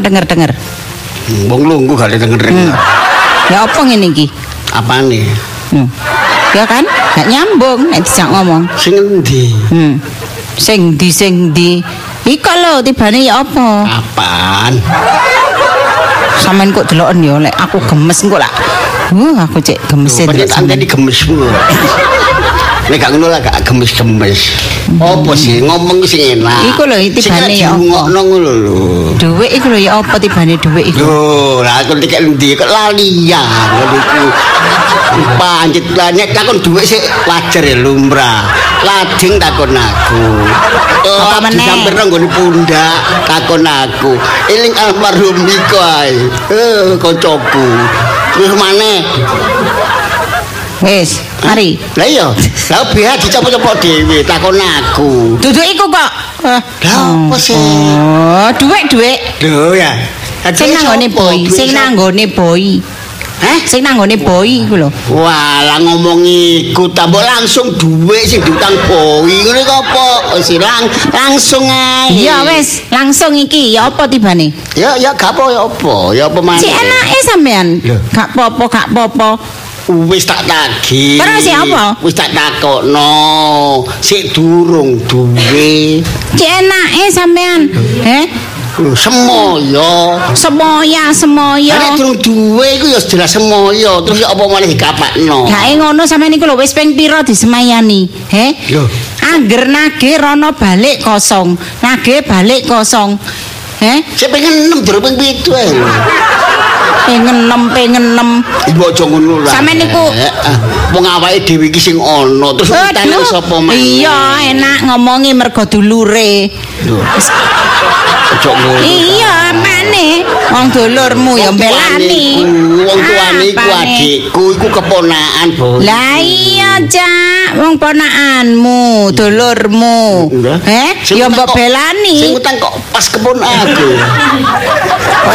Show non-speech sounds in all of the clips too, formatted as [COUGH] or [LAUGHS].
Hmm. Lapa denger-denger? Wong lungguh gak denger-denger. Ya apa ngene iki? Apane? Hmm. Ya kan? Gak nyambung nek dijak ngomong. Sing endi? Hmm. Sing di sing di Iko lho tibane ya apa? Apaan? Sampeyan kok deloken ya lek aku gemes engko lak. Uh, aku cek gemes Pancen delok sampean. anteni gemesmu. [LAUGHS] Nek gak ngono lah gak gemes-gemes. Apa sih ngomong sing enak? Iku lho, tibane ya apa? Ngono lho. Dhuwit iku lho ya apa tibane dhuwit iku? Lho, lah aku nek endi kok lalian ngono iku. Pancet lanek takon dhuwit sik wajar ya lumrah. Lajeng takon aku. Apa meneh? disamperno nggone pundak takon aku. Eling almarhum iku ae. Eh, kancaku. Terus maneh Wis, mari. Lah iya, lah biar dicopot-copot dhewe takon aku. Duduk iku kok. Lah apa sih? Oh, dhuwit dhuwit. Lho ya. Sing nanggone boy, sing nanggone boy. Hah? Sing nanggone boy iku lho. Wah, lah ngomong iku tambah langsung duwe sing diutang boi ngene kok apa? Wis lang langsung ae. Iya wis, langsung iki ya apa tibane? Ya ya gak apa ya apa? Ya apa maneh? Si enake sampean. Gak apa-apa, gak apa-apa. Wis tak tagih. Terus ya apa? Wis tak takokno. Sik durung duwe. Si enake sampean. Heh? Semoyo. Semoya, semoya. Nek durung duwe iku ya jelas semoyo. Terus ya apa maneh dikapakno? Gae ngono sampean iku lho wis ping pira disemayani? He? Lho. Angger nage rono balik kosong. Nage balik kosong. He? Sik pengen 6 durung ping 7 ae. Pengen nem, pengen nem. Ibu aja ngono lah. Sampeyan niku- Eh, eh, Wong awake dhewe iki sing ana, terus utane sapa maneh? Iya, enak ngomongi mergo dulure. Aja ngono. Iya, maneh. Wong dulurmu ya mbelani. Wong tuane iku adikku, iku keponakan. Lah iya, Cak. Wong ponakanmu, dulurmu. Sing Ya mbok kok- Sing belani. utang kok pas keponakanku.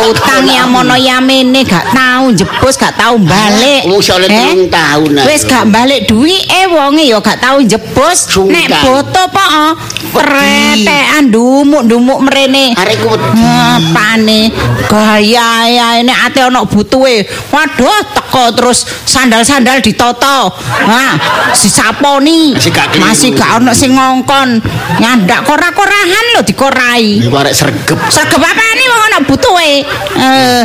Utang ya mono yamene gak tau jebus, gak tau balik. Wong sale Eh? telung tahun aku. Wis gak balik duwike wonge ya gak tau jebus. Nek boto po pretekan dumuk-dumuk mrene. Arekku wedi. Apane gaya ini ate ana butuhe. Waduh teko terus sandal-sandal ditoto. Nah, disaponi. Masih keliru. Masih gak ana sing ngongkon. Nyandak kora-korahan lho dikorai. Iku arek sregep. Sergep apane wong ana butuhe. Eh,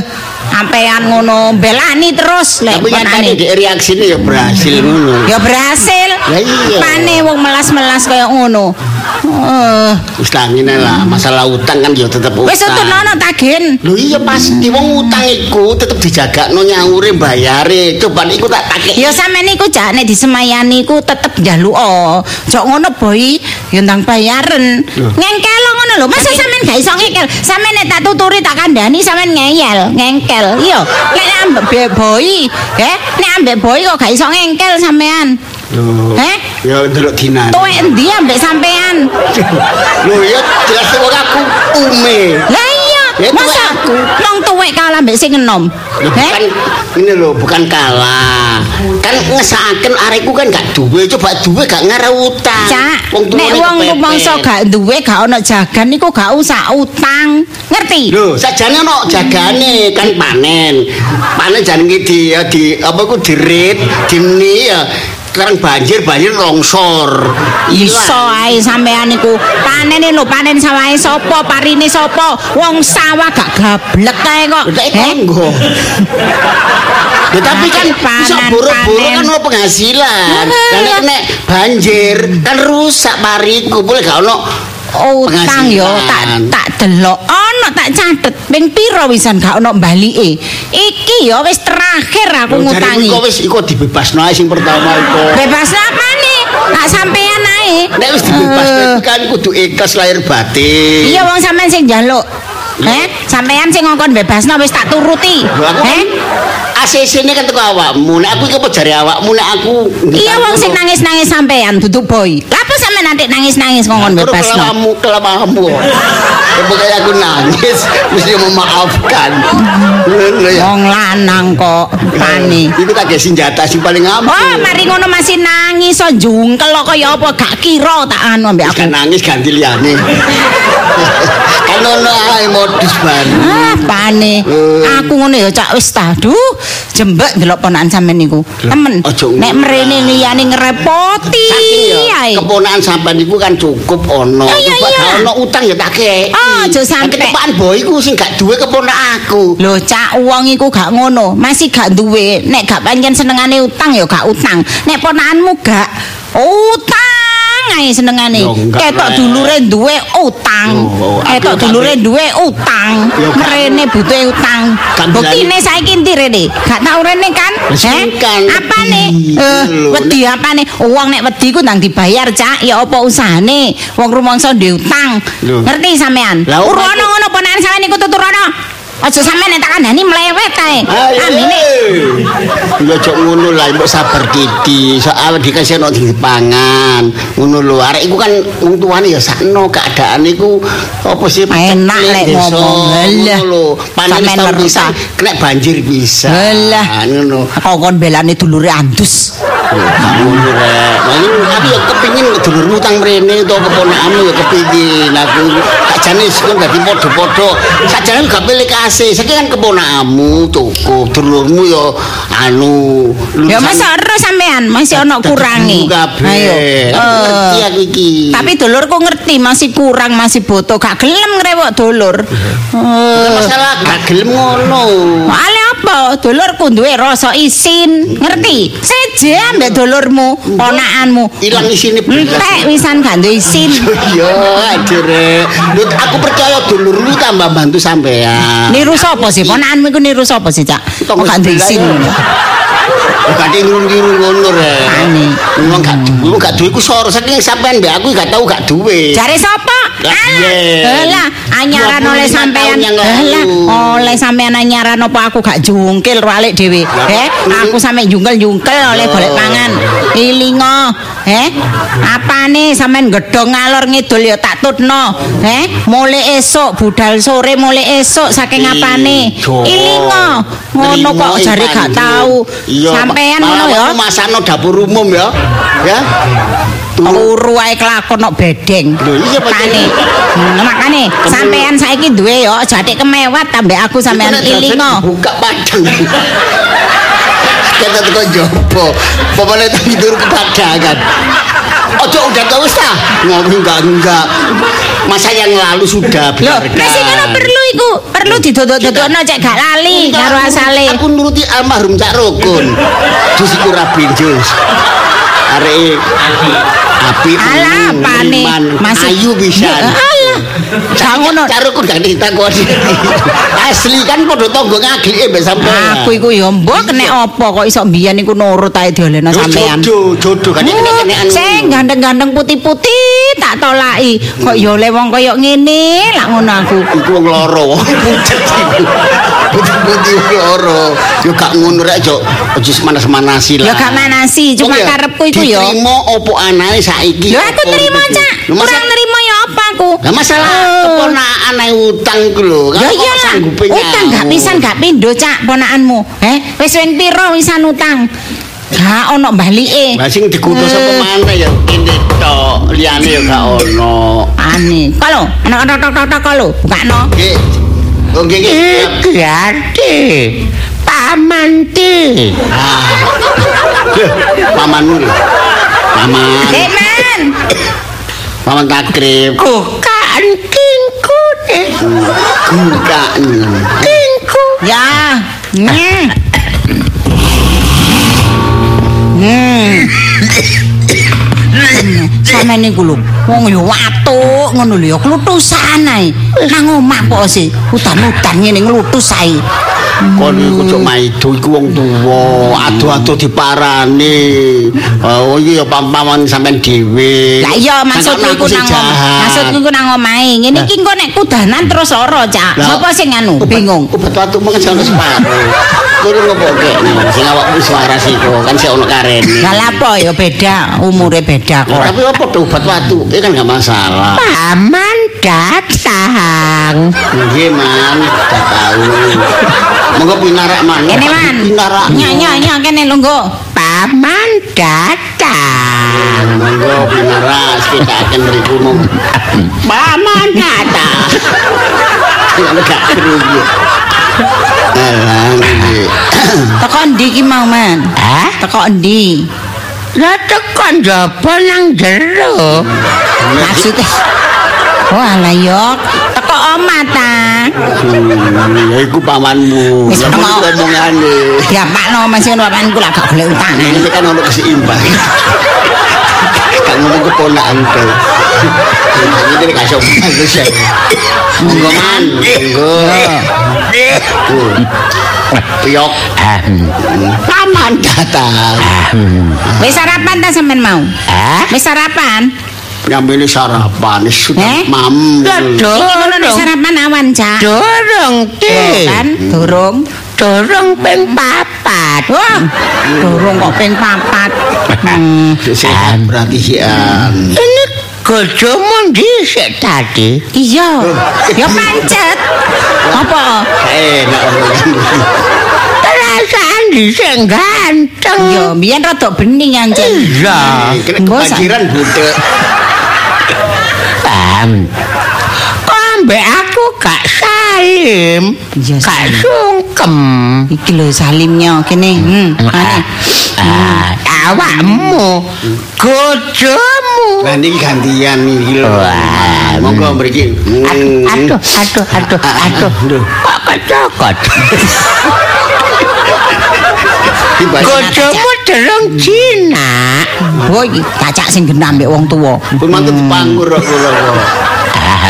sampean ngono belani terus lek Tapi nyatane ponakane. di reaksine ya berhasil ngono. Ya berhasil. Pane wong melas-melas kaya ngono. Eh, Wis tangine lah, masalah utang kan ya tetep utang. wis utunono tagen. Lho iya pasti wong utang iku tetep dijagakno nyaure bayare. Coba iku tak takek. Ya sampean niku jak disemayani ku tetep njaluk. Jok ngono boy, ya ndang bayaren. Ngengkel ngono lho. Masa sampean gak iso ngengkel? Sampean nek tak tuturi tak kandhani sampean ngeyel, ngengkel. Iya, nek ambek boy, he? Nek ambek boy kok gak iso ngengkel sampean. Lho. Heh? Ya ndelok dinan. Tuwek endi ambek sampean? Lho ya jelas wong aku ume. Lah iya, masa aku. wong tuwek kalah ambek sing enom. Bukan ini lho bukan kalah. Kan ngesaken arekku kan gak duwe, coba duwe gak ngarep utang. Cak, nek wong rumangsa gak duwe gak ana jagan niku gak usah utang. Ngerti? Lho, sajane ono jagane kan panen. Panen jan iki di di apa ku dirit, dini ya sekarang banjir banjir longsor Iso ae sampean niku panene lho panen sawahe sapa parine sapa wong sawah gak gablek kae kok. Konggo. Ya tapi kan Panen, bisa buru-buru panen. kan ono penghasilan. Lah. nek banjir kan rusak pariku, boleh gak ono Utang yo penghasilan. tak tak delok ana tak catet ping pira wisan gak ono balike. Iki yo wis terakhir aku Lho, ngutangi. kok wis iku dibebasno ae sing pertama iku. Bebas apane? Tak sampean ae. Nek wis dibebasno Eh. iku kan kudu ikhlas lahir batin. Iya wong sampean sing njaluk. Heh, sampean sing ngongkon bebasno wis tak turuti. Heh? Ini kan teko awakmu. Nek aku iki apa jare awakmu nek aku Iya wong sing nangis-nangis sampean duduk boy. Lha apa sampean nanti nangis-nangis ngongkon Terus bebasno? kelamamu kelamamu. Pokoknya aku nangis mesti memaafkan. Ya. Wong lanang kok pani. Iku tak gawe senjata sing paling ampuh. Oh, mari ngono masih nangis so jungkel kok kaya apa gak kira tak anu ambek aku. Nangis ganti liyane. [LAUGHS] kan ono ae modus baru. Ah, pane. Eh. Aku ngono ya cak wis ta. Duh, jembek delok ponakan sampean niku. Temen. Nek mrene liyane ngerepoti Saking ya keponakan sampean iku kan cukup ono. Coba ono utang ya tak kei. Aja sampe. Ketepaan boy iku sing gak duwe keponakan aku. Lho, cak wong iku gak ngono, masih gak duwe. Nek gak pancen senengane utang ya gak utang. Nek ponakanmu gak utang ae senengane. Ketok dulure duwe utang. Ketok dulure duwe utang. Mrene butuhe utang. Buktine saiki ndi rene? Gak tau rene kan? Eh? Apane? wedi. Eh, wedi apane? Wong nek wedi ku ndang dibayar, Cak. Ya apa usahane? Wong rumangsa ndek utang. Ngerti sampean? Urono ngono ponakan sampean iku tuturono. Aja sampean nek tak kandhani mlewet ae. Ayo. Amine. Ya cok ngono lah, mbok sabar didi. Soal dikasih ono dipangan. Ngono lho, arek iku kan wong tuane ya sakno keadaan iku apa sih Enak lek ngomong. Lho, panen bisa kena banjir bisa. Alah. ngono. Kongkon belane dulure andus. Ngono rek. Nah, ini aku ya kepingin dulurmu utang mrene utawa keponakanmu ya kepingin aku. Sakjane sing dadi padha-padha. Sakjane gak pilih kasih. Saiki kan keponakanmu cukup. Dulurmu ya anu Ya masa ero sampean masih ono kurangi. Ayo. Aku ngerti Eh, aku iki. Tapi dulurku ngerti masih kurang, masih butuh. Gak gelem ngrewok dulur. Eh, masalah gak gelem ngono. Apa? Dulurku duwe rasa isin, ngerti? Seje ambek dulurmu, ponakanmu. Ilang isine. Entek wisan gak duwe isin. [LAUGHS] Yo. Lho, aku percaya dulurmu tambah bantu sampean. Niru sapa sih? Ponakanmu iku niru sapa sih, Cak? Kok gak duwe isin. Gak ngiru-ngiru ngono rek. Ani. Wong gak duwe, gak duwe ku soro saking sampean mbek aku gak tau gak duwe. Jare sapa? Lah, iya. alah, anyaran 25 oleh sampean. Alah, oleh sampean anyaran apa aku gak jungkil balik dhewe. Lah, Eh, ini- aku sampe jungkel-jungkel oleh golek pangan. Ilingo, eh? Apane sampean gedhong ngalor ngidul ya tak tutno. Eh, mulai esuk budal sore mulai esuk saking apane? Ilingo. Ngono kok jare gak Bandung. tahu. Sampean ngono ya. aku masakno dapur umum ya. Ya. Turu Turu ae kelakon kok bedeng. Lho, iya, Pak. makane. Sampean saiki duwe yo jate kemewat tambah aku sampean ilingo. Buka padang. Kata teko jopo. Tak tidur ke padangan. Ojo udah tau ta. Ngomong enggak enggak. Masa yang lalu sudah biarkan. sing ngono perlu iku, perlu didodok-dodokno cek gak lali karo asale. Aku nuruti almarhum Cak Rukun. Jus iku rabi jus. Arek api Alah, apane? Masih- ayu bisa. Alah. Ngono. Cak Rukun gak ditakoni. [LAUGHS] Asli kan padha tangga ngaglike mbek sampean. Aku iku yo mbok kena apa kok iso mbiyen iku nurut ae diolehno Yo, sampean. Jodoh, jodoh kan kena kenekan. Sing gandeng-gandeng putih-putih tak tolaki. Kok yo oleh wong koyo ngene lak ngono aku. Iku wong loro. Pucet iku. Putih-putih loro. Yo gak ngono rek, Jok. Aja semanas-manasi lah. Ya gak manasi, cuma ya, karepku iku yo. Diterima opo anae saiki. Lho aku iku? Cak. Kurang nerima ya apa aku? Lah masalah Oh. keponakan ae utang iku lho. Ya iya Utang gak pisan gak pindho cak ponakanmu. Eh, wis wing piro wisan utang? Gak ono balike. Lah sing dikutus Eh. apa maneh ya kene tok, liyane ya gak ono. Aneh. Kalau anak-anak tok tok tok kalau bukakno. Nggih. Oh nggih nggih. Gade. Pamanti. Ah. Loh, [LAUGHS] Pamanmu lho. Paman. Paman takrib. Bukan kingku deh. Bukan. Kingku. Ya. Hmm. Sama niku lho, wong yo watuk ngono lho ya klutusan ae. Nang omah kok sih udan-udan ngene nglutus ae. Kon iku cok maido iku wong tuwa, adu-adu diparani. Oh iya ya pampaman sampean dhewe. Lah iya maksudku iku nang. Maksudku iku nang omahe. Ngene iki engko nek kudanan terus lara, Cak. Sapa sing anu? Bingung. Obat watu kan ono separo. Kuwi ngopo kek sing awakmu suara sih kok kan sik ono karene. Lah apa ya beda, umure beda kok. Tapi apa obat watu? Ini kan gak masalah. Paman datang. Nggih, Man, dah tahu. Monggo pinarak, Man. Kene man. Pinarak. Nyok nyok kene lungguh. Paman datang. Monggo pinarak kita akan beriku mong. Paman datang. Kalau gak kerugi. Alah, nggih. Teko endi ki mau, Man? Hah? Teko endi? Lah tekan jaba nang jero. Maksudnya Oh alah yo, teko omah ta. Hmm, ya iku pamanmu. Wis ngomongane. Ya pakno masih ono pamanku lak gak golek utang. Ini kan ono keseimbang. Kan ngomong keponakan tuh. Ini dia kasih bagus ya. Monggo man, monggo. Piyok. Paman datang. Wis sarapan ta sampean mau? Hah? Wis sarapan? Nyambil sarapan, sudah Eh? mam. Lah Iki ngono nek dorong. sarapan awan, Cak. Dorong ki. kan durung. Dorong ping papat. Wah, durung kok ping papat. Hmm. Sehat perhatian. Ini gojomu dhisik tadi. Iya, ya pancet. Apa? Enak orang. Perasaan dhisik ganteng. Ya, biyen rada bening anjen. Iya. Kena Mbok, kebanjiran budek. Paham. Kok ambek aku gak salim. Gak salim. sungkem. Iki lho salimnya kene. Hmm. Ane. Ah, awakmu gojomu. Nah ini gantian nih lho. Wah. Monggo mriki. Hmm. Aduh, aduh, aduh, aduh. Aduh. Kok kecokot? [LAUGHS] Gojomu dereng Cina. Oh, iki? Cacak sing genah mbek wong tuwa. Pun mantep dipanggur kok kula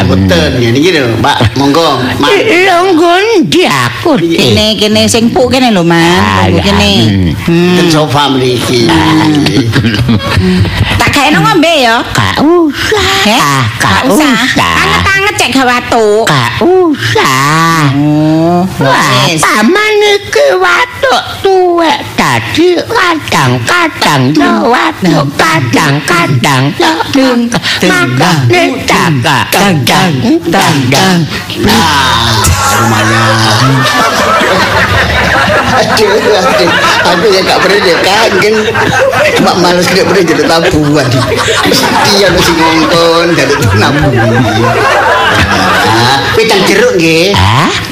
kok. Boten ya niki lho, Mbak. Monggo, Mak. Longgon di aku di. Kene kene sing puk kene lho, Man. Tunggu kene. Hmm. Ten sofa mriki. Tak gawe nang ngombe ya. Gak usah. Heh, Gak usah. Anget-anget cek gak watuk. Gak usah. Oh, Wah, wis. paman iki watuk tuwek dadi kadang-kadang yo watuk kadang-kadang yo makane jaga kadang kadang Nah, lumayan. Aduh, aduh. Aku ya gak pernah deh kangen. Mak males gak pernah jadi tabuhan. Mesti ada si ngongkon dari nabung. Nah, wedang jeruk nggih. Hah?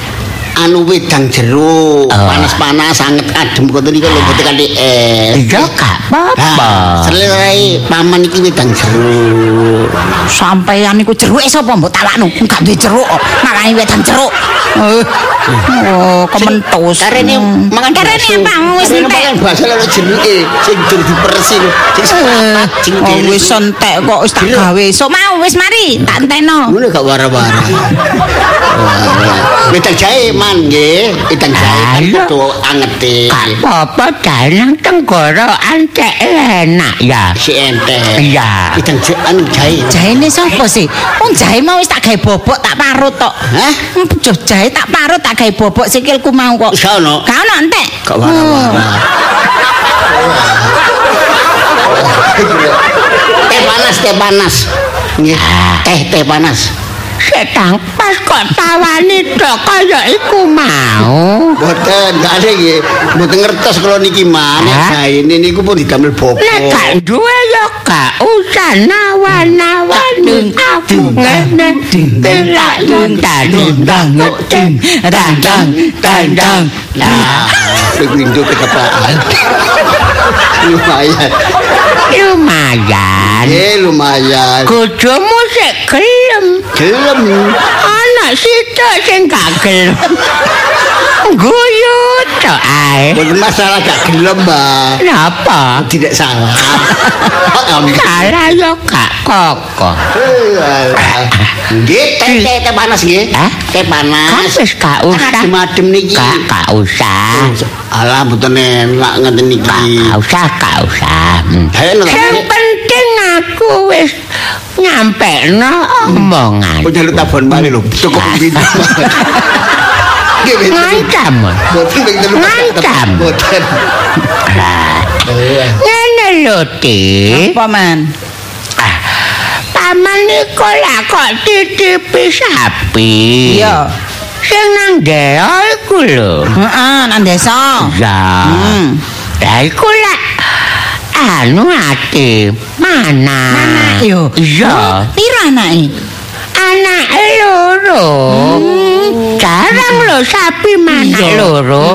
Anu wedang jeruk, panas-panas sangat adem kok tadi kalau boten kanthi es. Iya gak apa-apa. Nah, selesai paman iki wedang jeruk. Sampeyan iku jeruke sapa mbok talakno? Enggak duwe jeruk kok. Makane wedang jeruk. Eh. Oh, kementus. Karene Hmm. mangan Karene bakso. apa? Wis entek. mangan bakso lho jeruke sing jur diperesi lho. Sing Oh, wis entek kok wis tak Jeruk. gawe. Sok mau wis mari tak enteno. Ngono gak wara-wara. Wedang jahe man nggih, wedang jahe kudu angete. Gak apa-apa dalang tenggorokan cek enak ya. Si enteng. Iya. Wedang jahe anu jahe. Jahene sapa sih? Wong jahe mau wis tak gawe bobok tak parut tok. Hah? Jahe tak parut tak gawe bobok sikilku mau kok. Wis ono. Gak ono entek. Gak wara-wara. Teh panas, teh panas. Teh teh panas. Sedang pas kok tawani tok kaya iku mau. Boten, gak ada nggih. Boten ngertos kalau niki Hah? jahe ini niku pun didamel bobo. Nek gak duwe yo gak usah nawan-nawanin aku ngene. Tidak dundang dundang ding dandang dandang. Nah, begitu ketepaan. lumayan. Lumayan. Eh, lumayan. Gojomu sik gelem. Gelem. Ana sitok sing gak gelem. Guyu tok ae. Bukan masalah gak gelem, Mbak. Napa? Tidak salah. Oh. Salah yo gak kokoh. Eh, alah. Nggih, teh teh panas nggih. Hah? Teh panas. Kan wis gak usah. Adem-adem niki. Gak gak usah. Alah, mboten enak ngeten niki. Gak usah, gak usah. Hmm. Yang penting aku wis nyampe no omongan. Oh, jalur tabon balik lho. Cukup pintu. Pintu. Ngancam. Boten Ngancam. Boten. Ngene lho, Ti. Apa man? Ah, paman niku lah kok titipi sapi. Iya. Sing nang desa iku lho. Heeh, nang desa. Ya. Hmm. Lah iku lah anu ati mana? Anak yo. Iya. Piro anake? Anak loro. Jarang lho sapi mana loro.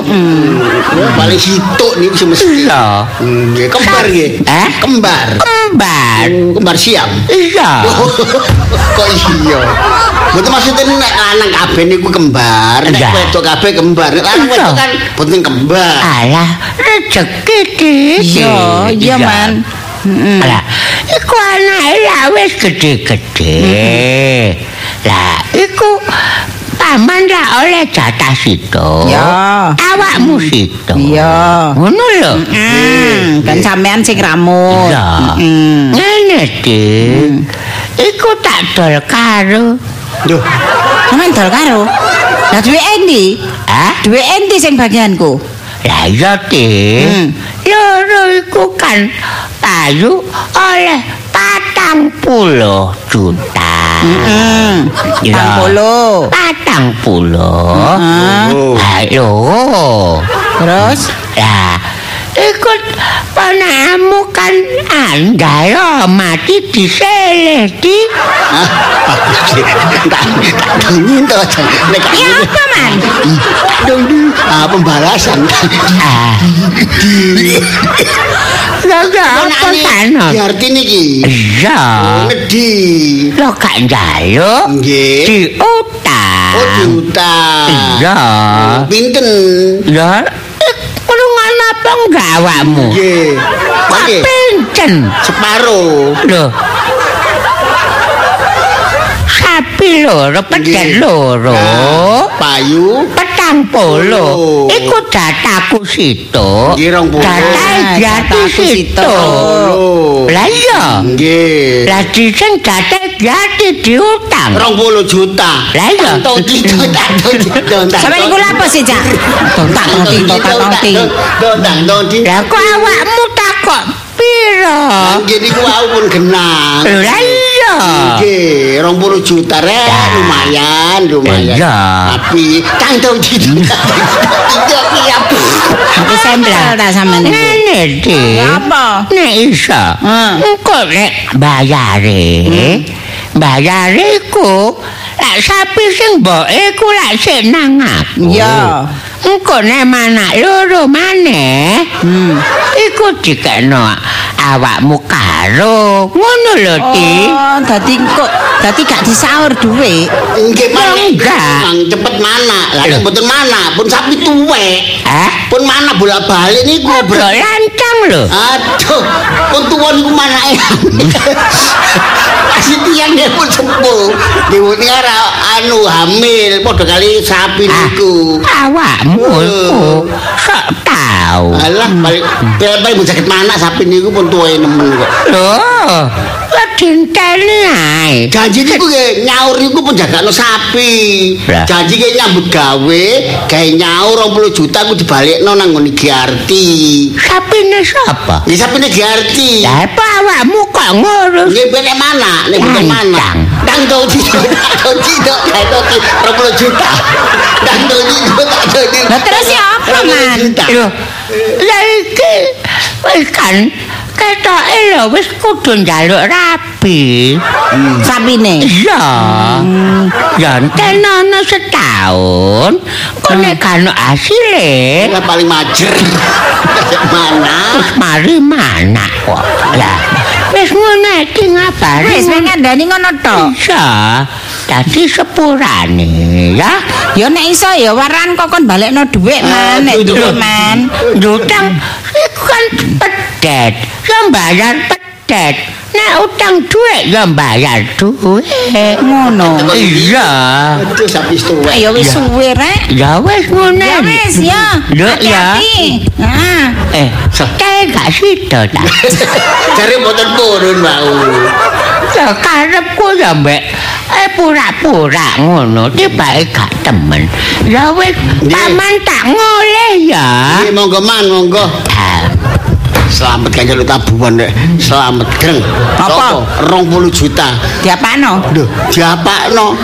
Paling situk niku semesti. Iya. Hmm, nggih, kembar nggih. Eh? Kembar. Kembar. Oh, Kembar siam. Iya. [LAUGHS] Kok iya? Betul maksudnya nek lanang kabeh niku kembar, nek wedok kabeh kembar. Nek lanang wedok kan boten kembar. Alah, rezeki iki. Iya, iya man. Heeh. Lah, iku anake wis gede-gede. Lah, iku paman lah oleh jatah situ. Ya. Awakmu situ. Iya. Ngono lho. Hmm, kan sampean sing ramut. Hmm. Ngene, Dik. Iku tak dol karo. Duh, Sampeyan dol karo. Lah duwe endi? Ah, Duwe endi sing bagianku? lah iya, Dik. Loro iku kan payu oleh patang puluh juta. Heeh. Ya. Patang puluh. Patang puluh. Heeh. Ayo. Terus? Lah, ikut panahmu kan anda ya mati diseledi. Ah, sih. Tak tak dongin to. Nek gak Ya apa man? Dong. Ah, pembalasan. Ah. Lah ya apa sana? Di arti niki. Iya. Ngedi. Lo gak njaluk Nggih. diutang. Oh, diutang. Iya. Pinten? Ya, apa enggak awakmu? Nggih. Nggih. Pincen. Separo. Loh. Sapi loro, pedet loro. Payu. Petang polo. Iku dataku situ. Nggih, rong puluh. Datae Ah, jati situ. Lah iya. Nggih. Lah datae jati diutang. Rong puluh juta. Lah iya. Tak. Sampeyan iku lapo sih, Cak? Tontak ngerti, tontak ngerti. Tontak ngerti. Lah kok awakmu takok piro? Nggih niku wau pun genang. Lah iya. Nggih, 20 juta rek, lumayan, lumayan. Iya. Tapi kang dito. Tidak siap. Tapi sempel ta sampean iku? Ngene. Ya apa? Nek iso. Hmm. Engko nek bayare. Bayare iku lak sapi sing mboke iku lak sik nang aku. Iya. Engko nek manak loro maneh. Hmm. Iku dikeno awakmu karo. Ngono lho, Dik. Oh, dadi kok dadi gak disaur dhuwit. Nggih, Mang. Enggak. Mang cepet mana? Lah nek mboten mana, pun sapi tuwek. Eh? Pun mana bolak-balik niku Bro lancang lho. Aduh, pun tuwa niku manake. [LAUGHS] Kasih tiang dia pun sepuh. Ora anu hamil padha kali sapi niku. Awakmu iku sok tau. Alah, balik balik mau sakit mana sapi niku pun tuwae nemen kok. Loh, kok dinteni ae. Janji niku nggih nyaur niku penjagakno sapi. Lah. Janji nggih nyambut gawe, gawe nyaur 20 juta ku dibalekno nang ngene Giarti. Sapine sapa? Nggih sapine Giarti. Lah apa awakmu kok ngurus? Nggih benek mana? Nek benek mana? To di to di to di 20 juta. Dang to di to di. Terus ya apa, 20 Man? lah iki wis kan ketoke lho wis kudu njaluk rapi. Sapine. Iya. Ya tenono setahun. Kok nek kan asile Lah paling majer. [LAUGHS] mana? mari mana kok. Lah wis ngono iki ngabari. Wis ngandani ngono tok. Iya. Dadi sepurane ya. Ya nek iso ya waran kok kon balekno dhuwit man, nek Aduh, dhuwit man. Utang iku kan pedet. Ya bayar pedet. Nek utang duit ya bayar duit. Ngono. Iya. Aduh sapi tuwek. Ayo wis Ya. suwe rek. Ya wis ngono. Ya wis ya. Lho, ya. Nah. Eh, kae gak sida ta. [LAUGHS] Jare mboten purun wau. Ya karepku ya mbek eh pura-pura ngono tibake gak temen. Ya wis paman tak ngoleh ya. Nggih monggo man monggo. Selamat kan jaluk tabuhan rek. Selamat greng. Apa? Sopo? 20 juta. Diapano? Lho, diapakno?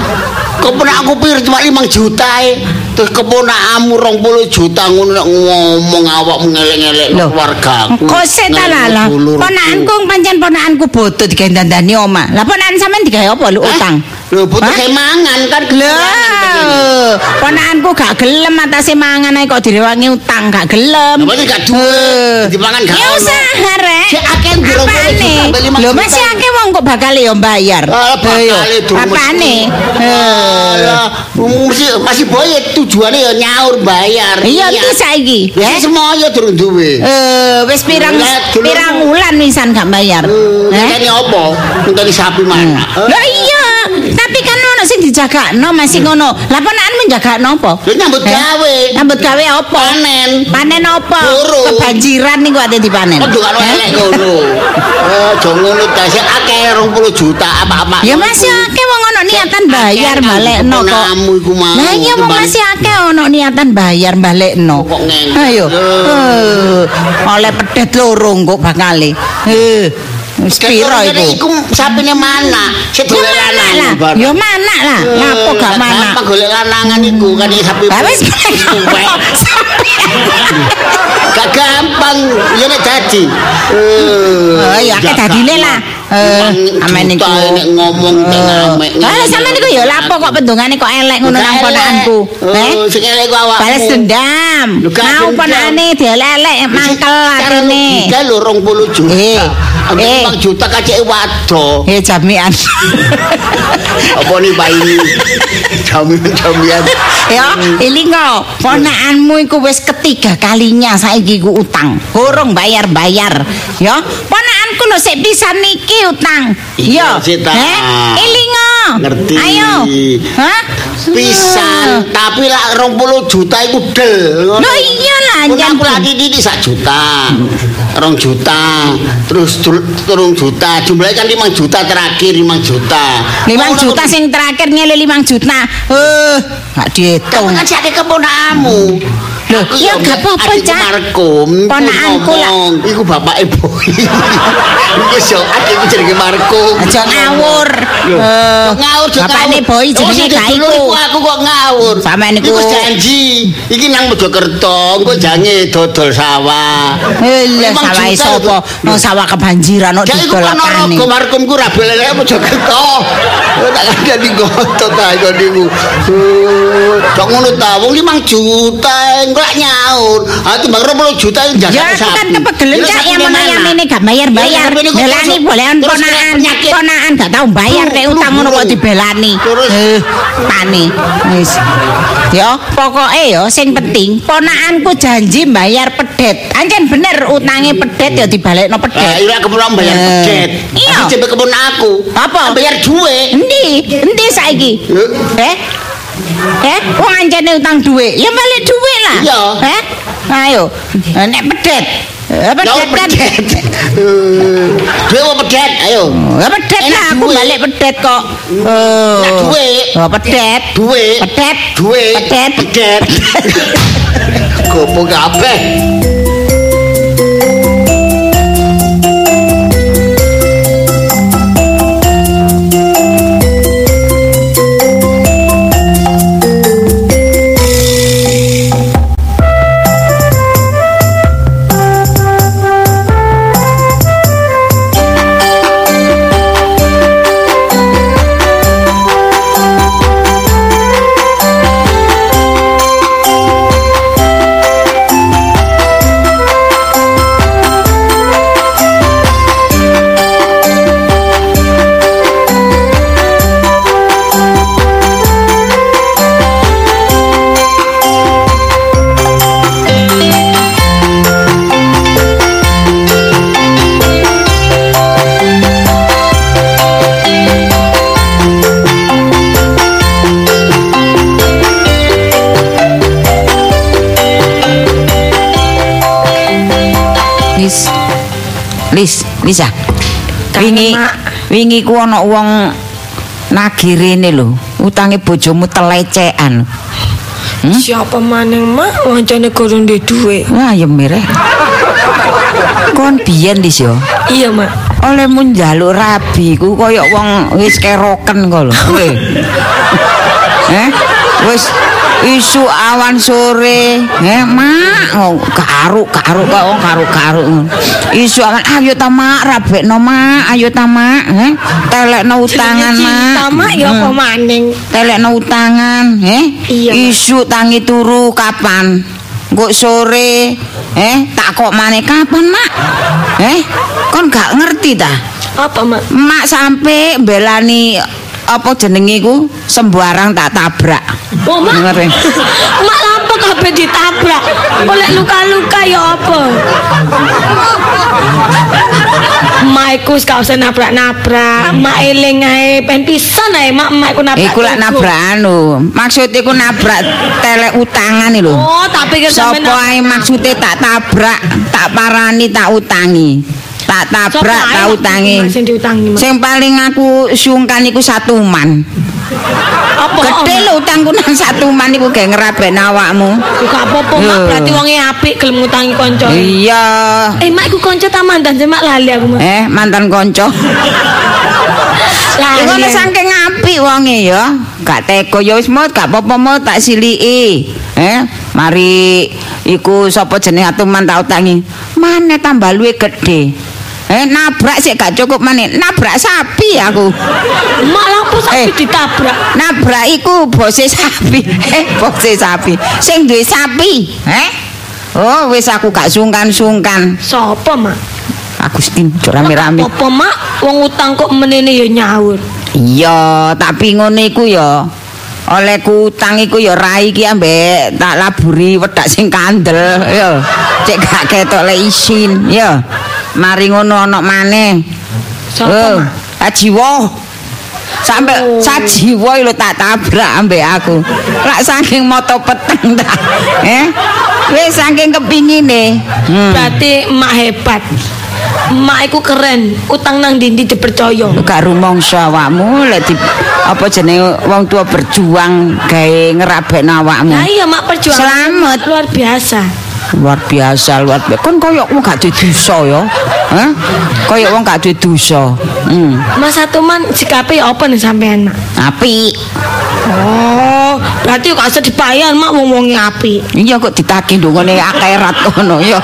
Keponakku pir cuma 5 juta e. Terus keponakmu 20 juta ngono nek ngomong awakmu ngelek-ngelek Lho, keluargaku. Kok setan. Dulurku. Ponakanku pancen ponakanku bodoh digawe dandani oma. Lah ponakan sampean digawe apa lu utang? Lho, butuh mangan kan Lah, ponakanku gak gelem atase mangan ae kok direwangi utang, gak gelem. Ini gak duwe? Dipangan gak Ya ono. usaha rek. Sik akeh beli lima Lho masih akeh wong kok bakal yo bayar. Ah, durung Apane? Eh. Alah, masih boye tujuannya ya nyaur bayar. Iya iki saiki. Ya semuanya durung duwe. Eh, wis pirang Lah, pirang wulan wisan gak bayar. Eh, Eh? Ngenteni apa? Ngenteni sapi mana? Lah iya, tapi kan ono sing dijagakno masih ngono. Lah ponakanmu njagakno apa? Lho nyambut gawe. Nyambut gawe apa? Panen. Panen apa? Burung. Kebanjiran niku ate dipanen. Aduh karo Eh? elek ngono. Eh, aja ngono ta, sik akeh 20 juta apa-apa. Ya masih akeh wong ono niatan bayar Akeh balekno kok. iku mau. Lah iya wong Kembali- masih akeh ono niatan bayar balekno. Kok ngeng. Ayo. Eh. Eh, oleh pedet loro kok bakale. Eh. Wis pira Kira-kira iku? sapine mana? Golek mana lanang. Ya mana lah. Lapo gak mana? Gampang golek lanangan iku kan iki sapi. Lah wis. [LAUGHS] Gak gampang, ya nek dadi. Eh, Oh ya akeh dadine lah. Eh, amen iku. ngomong teng amek. Lah sampean niku ya lapo kok pendungane kok elek ngono nang ponakanku. Eh? Oh, sing elek ku awakmu. Balas dendam. Mau ponakane dielek-elek mangkel atine. Kita lho 20 juta. Eh, eh. 5 juta kacek wado. Eh jamian. [LAUGHS] Apa nih Pak ini? Jamian-jamian. ya, ilingo, ponakanmu iku wis ketiga kalinya saiki ku utang. Gorong bayar-bayar. Ya, ponakanku lho sik pisan niki utang. Iya, Ya. Sita. Eh, ilingo. Ngerti. Ayo. Hah? Pisan, tapi lah 20 juta iku del. Loh iya lah, jan. aku lagi ini sak juta, rong juta, terus tul- turun juta, jumlahnya kan 5 juta terakhir 5 juta. Limang Mau juta aku- sing terakhir ngele limang juta. Eh, gak dihitung. Kamu kan si adik keponakanmu. Loh, Aku ya gak apa-apa, Cak. Markum. Ponakanku lah. Iku bapaknya boy. [LAUGHS] Iku so, adikku jenenge Markum. Aja ngawur. Eh, ngawur bapakne boy Oh, jenenge sing gak dulur iku. iku aku kok ngawur. Sampean iku- Iku janji. Iki nang Mojokerto, engko jange dodol sawah. Eh, Sawah sapa? Nang sawah kebanjiran kok Ya iku didol kan apane. Rogo Markumku ra belele Mojokerto. Oh, Tak kandani ngotot ta iku niku. Kok ngono ta? Wong 5 juta engko lak nyaur. Ah timbang 20 juta jaga Ya aku kan kepegelen cak yang mana yang ini gak bayar-bayar. Ya, ini kok Belani boleh ponakan, ponakan gak tau bayar nek Burung, utang ngono kok dibelani. Eh, tani. Wis. Ya, pokoke ya sing penting ponakanku janji bayar pedet. Ancen bener utange pedet ya dibalekno pedet. iya kemudian bayar Eh, pedet. iya. Aku jembe kebun aku. Apa? Bayar duwe. Endi? Endi saiki? Eh? Eh, wong ancene utang duwe, ya balik duwe lah. Iya. Eh? Ayo, nek pedet. Eh, Lah pedet kan. pedet. [LAUGHS] Eh, apa pedet? Ayo. Ya pedet lah, aku balik pedet kok. Oh. Oh, pedet. Duwe. Pedet. Duwe. Pedet. Pedet. [LAUGHS] Gopo kabeh. Lis, Lisa. Wingi wingi ku ana wong nagih rene lho, utange bojomu telecekan. Hmm? Siapa maning mak wancane gorong duwe duwe. Wah, ya mireh. Kon biyen dis yo. Iya, Mak. Olehmu njaluk rabi ku kaya wong wis keroken kok lho. [LAUGHS] Eh, wis isu awan sore, eh mak oh, karuk-karuk kok wong karuk-karuk. Isu awan ayo ta mak rabekno mak, ayo ta mak, eh telekno utangan mak. Mak, ya apa maning? telekno utangan, eh? Iya. Isu tangi turu kapan? Kok sore, eh? Tak kok maneh kapan, Mak? Eh? Kon gak ngerti ta? Apa, Mak? Mak sampe belani apa jenenge iku sembarang tak tabrak. Oh, Mak. Ngerti? [LAUGHS] Mak lampu kabeh ditabrak. Oleh luka-luka ya apa? Mak iku wis gak usah nabrak-nabrak. Mak eling ae pen pisan ae mak mak iku nabrak. Iku lak nabrak anu. Maksud iku nabrak telek utangan lho. Oh, tak pikir sampe Sopo ae maksude tak tabrak, tak parani, tak utangi. Tak tabrak, tak utangi. Sing diutangi, Mak. Sing paling aku sungkan iku satuman. Apa? Gede lho utangku nang satuman iku ge ngraben awakmu. Gak apa-apa, Mak. Berarti wonge apik gelem ngutangi kanca. Iya. Eh, Mak iku kanca ta mandan sih Mak lali aku, Mak. Eh, mantan kanca. Iku ana saking apik wonge ya. Gak teko ya wis mut, gak apa-apa mut tak siliki. Eh, mari iku sapa jenenge atuman tak utangi. Mane tambah luwe gede. Eh, nabrak sik gak cukup maneh. Nabrak sapi aku. Mak lampu sapi Eh. ditabrak. Nabrak iku bose sapi. [LAUGHS] Eh, bose sapi. Sing duwe sapi, eh? Oh, wis aku gak sungkan-sungkan. Sopo, Mak? Agustin rame-rame. Apa, Mak? Wong utang kok menene ya nyaur. Iya, tapi ngono iku ya. Oleh utang iku ya rai iki ambek tak laburi wedak sing kandel ya. Cek gak ketok le isin ya. Mari ngono ana maneh. Sopo, Oh, Mak? ajiwa. Sampai Oh. sajiwa lho tak tabrak ambek aku. Lak saking moto peteng ta. [LAUGHS] Eh? Wis saking kepingine. Hmm. Berarti emak hebat. Emak iku keren, utang nang dindi dipercaya. gak rumangsa awakmu lek di apa jenenge wong tua berjuang gawe ngerabekno awakmu. Nah iya mak perjuangan Selamat. luar biasa. Luar biasa, luar biasa. Kon koyo wong gak duwe dosa ya. Hah? Koyo wong gak duwe dosa. Hmm. Mas Satuman sikape apa nih sampean mak? Apik. Oh, berarti kok usah dibayar mak wong wonge api. Iya kok ditagih ndongone akhirat ngono ya.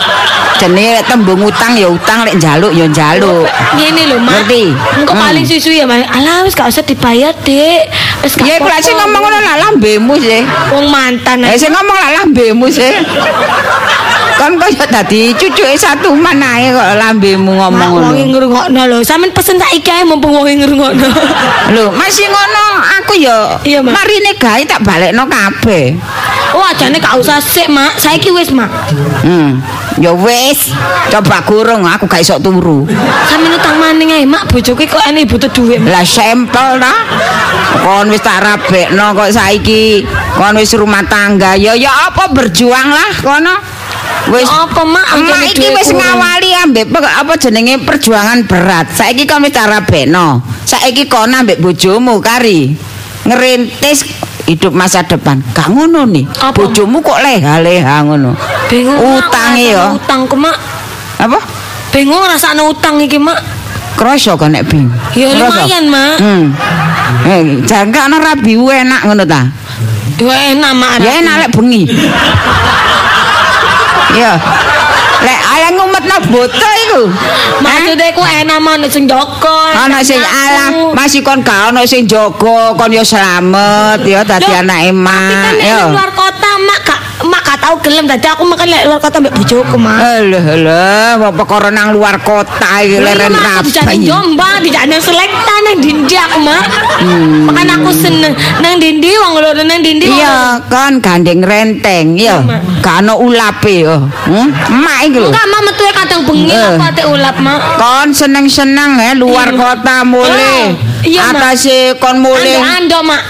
Jenenge tembung utang ya utang lek njaluk ya njaluk. Ngene lho mak. Ngerti? Engko Hmm. paling susu ya mak. Alah wis gak usah dibayar dek. Ya iku lek sing ngomong ngono lah lambemu sih. Wong mantan. Eh sing ngomong lah lambemu sih. Kan kaya dadi cucuke satu manae kok lambemu ngomong ngono. ngrungokno lho. Sampeyan pesen saiki ae mumpung wonge ngrungokno. Lho, masih ngono aku ya Mak. marine gawe tak balekno kabeh. Oh, ajane gak usah sik mak. Saiki wis mak. Hmm. Ya wis, coba kurung aku gak iso turu. Sampeyan utang maning ae mak bojoku kok ene butuh duit. Lah sampel ta. Kon wis tak rabekno kok saiki. Kon wis rumah tangga. Ya ya apa berjuang lah kono. Wis Apa mak? Emak iki wis ngawali ambek apa jenenge perjuangan berat. Saiki kon wis tak rabekno. Saiki kon ambek bojomu kari ngerintis hidup masa depan. Gak ngono nih. Bojomu kok leha-leha ngono. Bingung Utange ngrasakno ya. Utangku mak. Apa? Bingung ngrasakno utang iki mak. Kroso kok nek bing. Ya lumayan mak. Hmm. Eh, jangka ana rabi enak ngono ta? Ya enak mak. Ya enak lek bengi. Ya. Ala ngumetno boto iku. Hah? Maksudnya ku enak nek sing joko. Ana sing alah, masih kon gak ana sing jaga, kon yo slamet ya dadi anake Tapi kan mak. Ya. ning luar kota mak gak mak gak tau gelem dadi aku makan lek luar kota mbek bojoku mak. Alah, alah, apa perkara nang luar kota iki leren rapi. Jombang, dijane selekta nang dindi aku mak. Makan aku seneng nang dindi wong loro nang dindi. Hmm. Iya, kon gandeng renteng ya. Mak. Gak ana ulape ya. Hmm? Emak iki lho. Enggak mak metu kadang bengi Eh. apa ate ulap mak. Kon seneng-seneng ya luar Iya. kota mulai. Oh, iya, Mak. Atase kon mulai. Ando mak.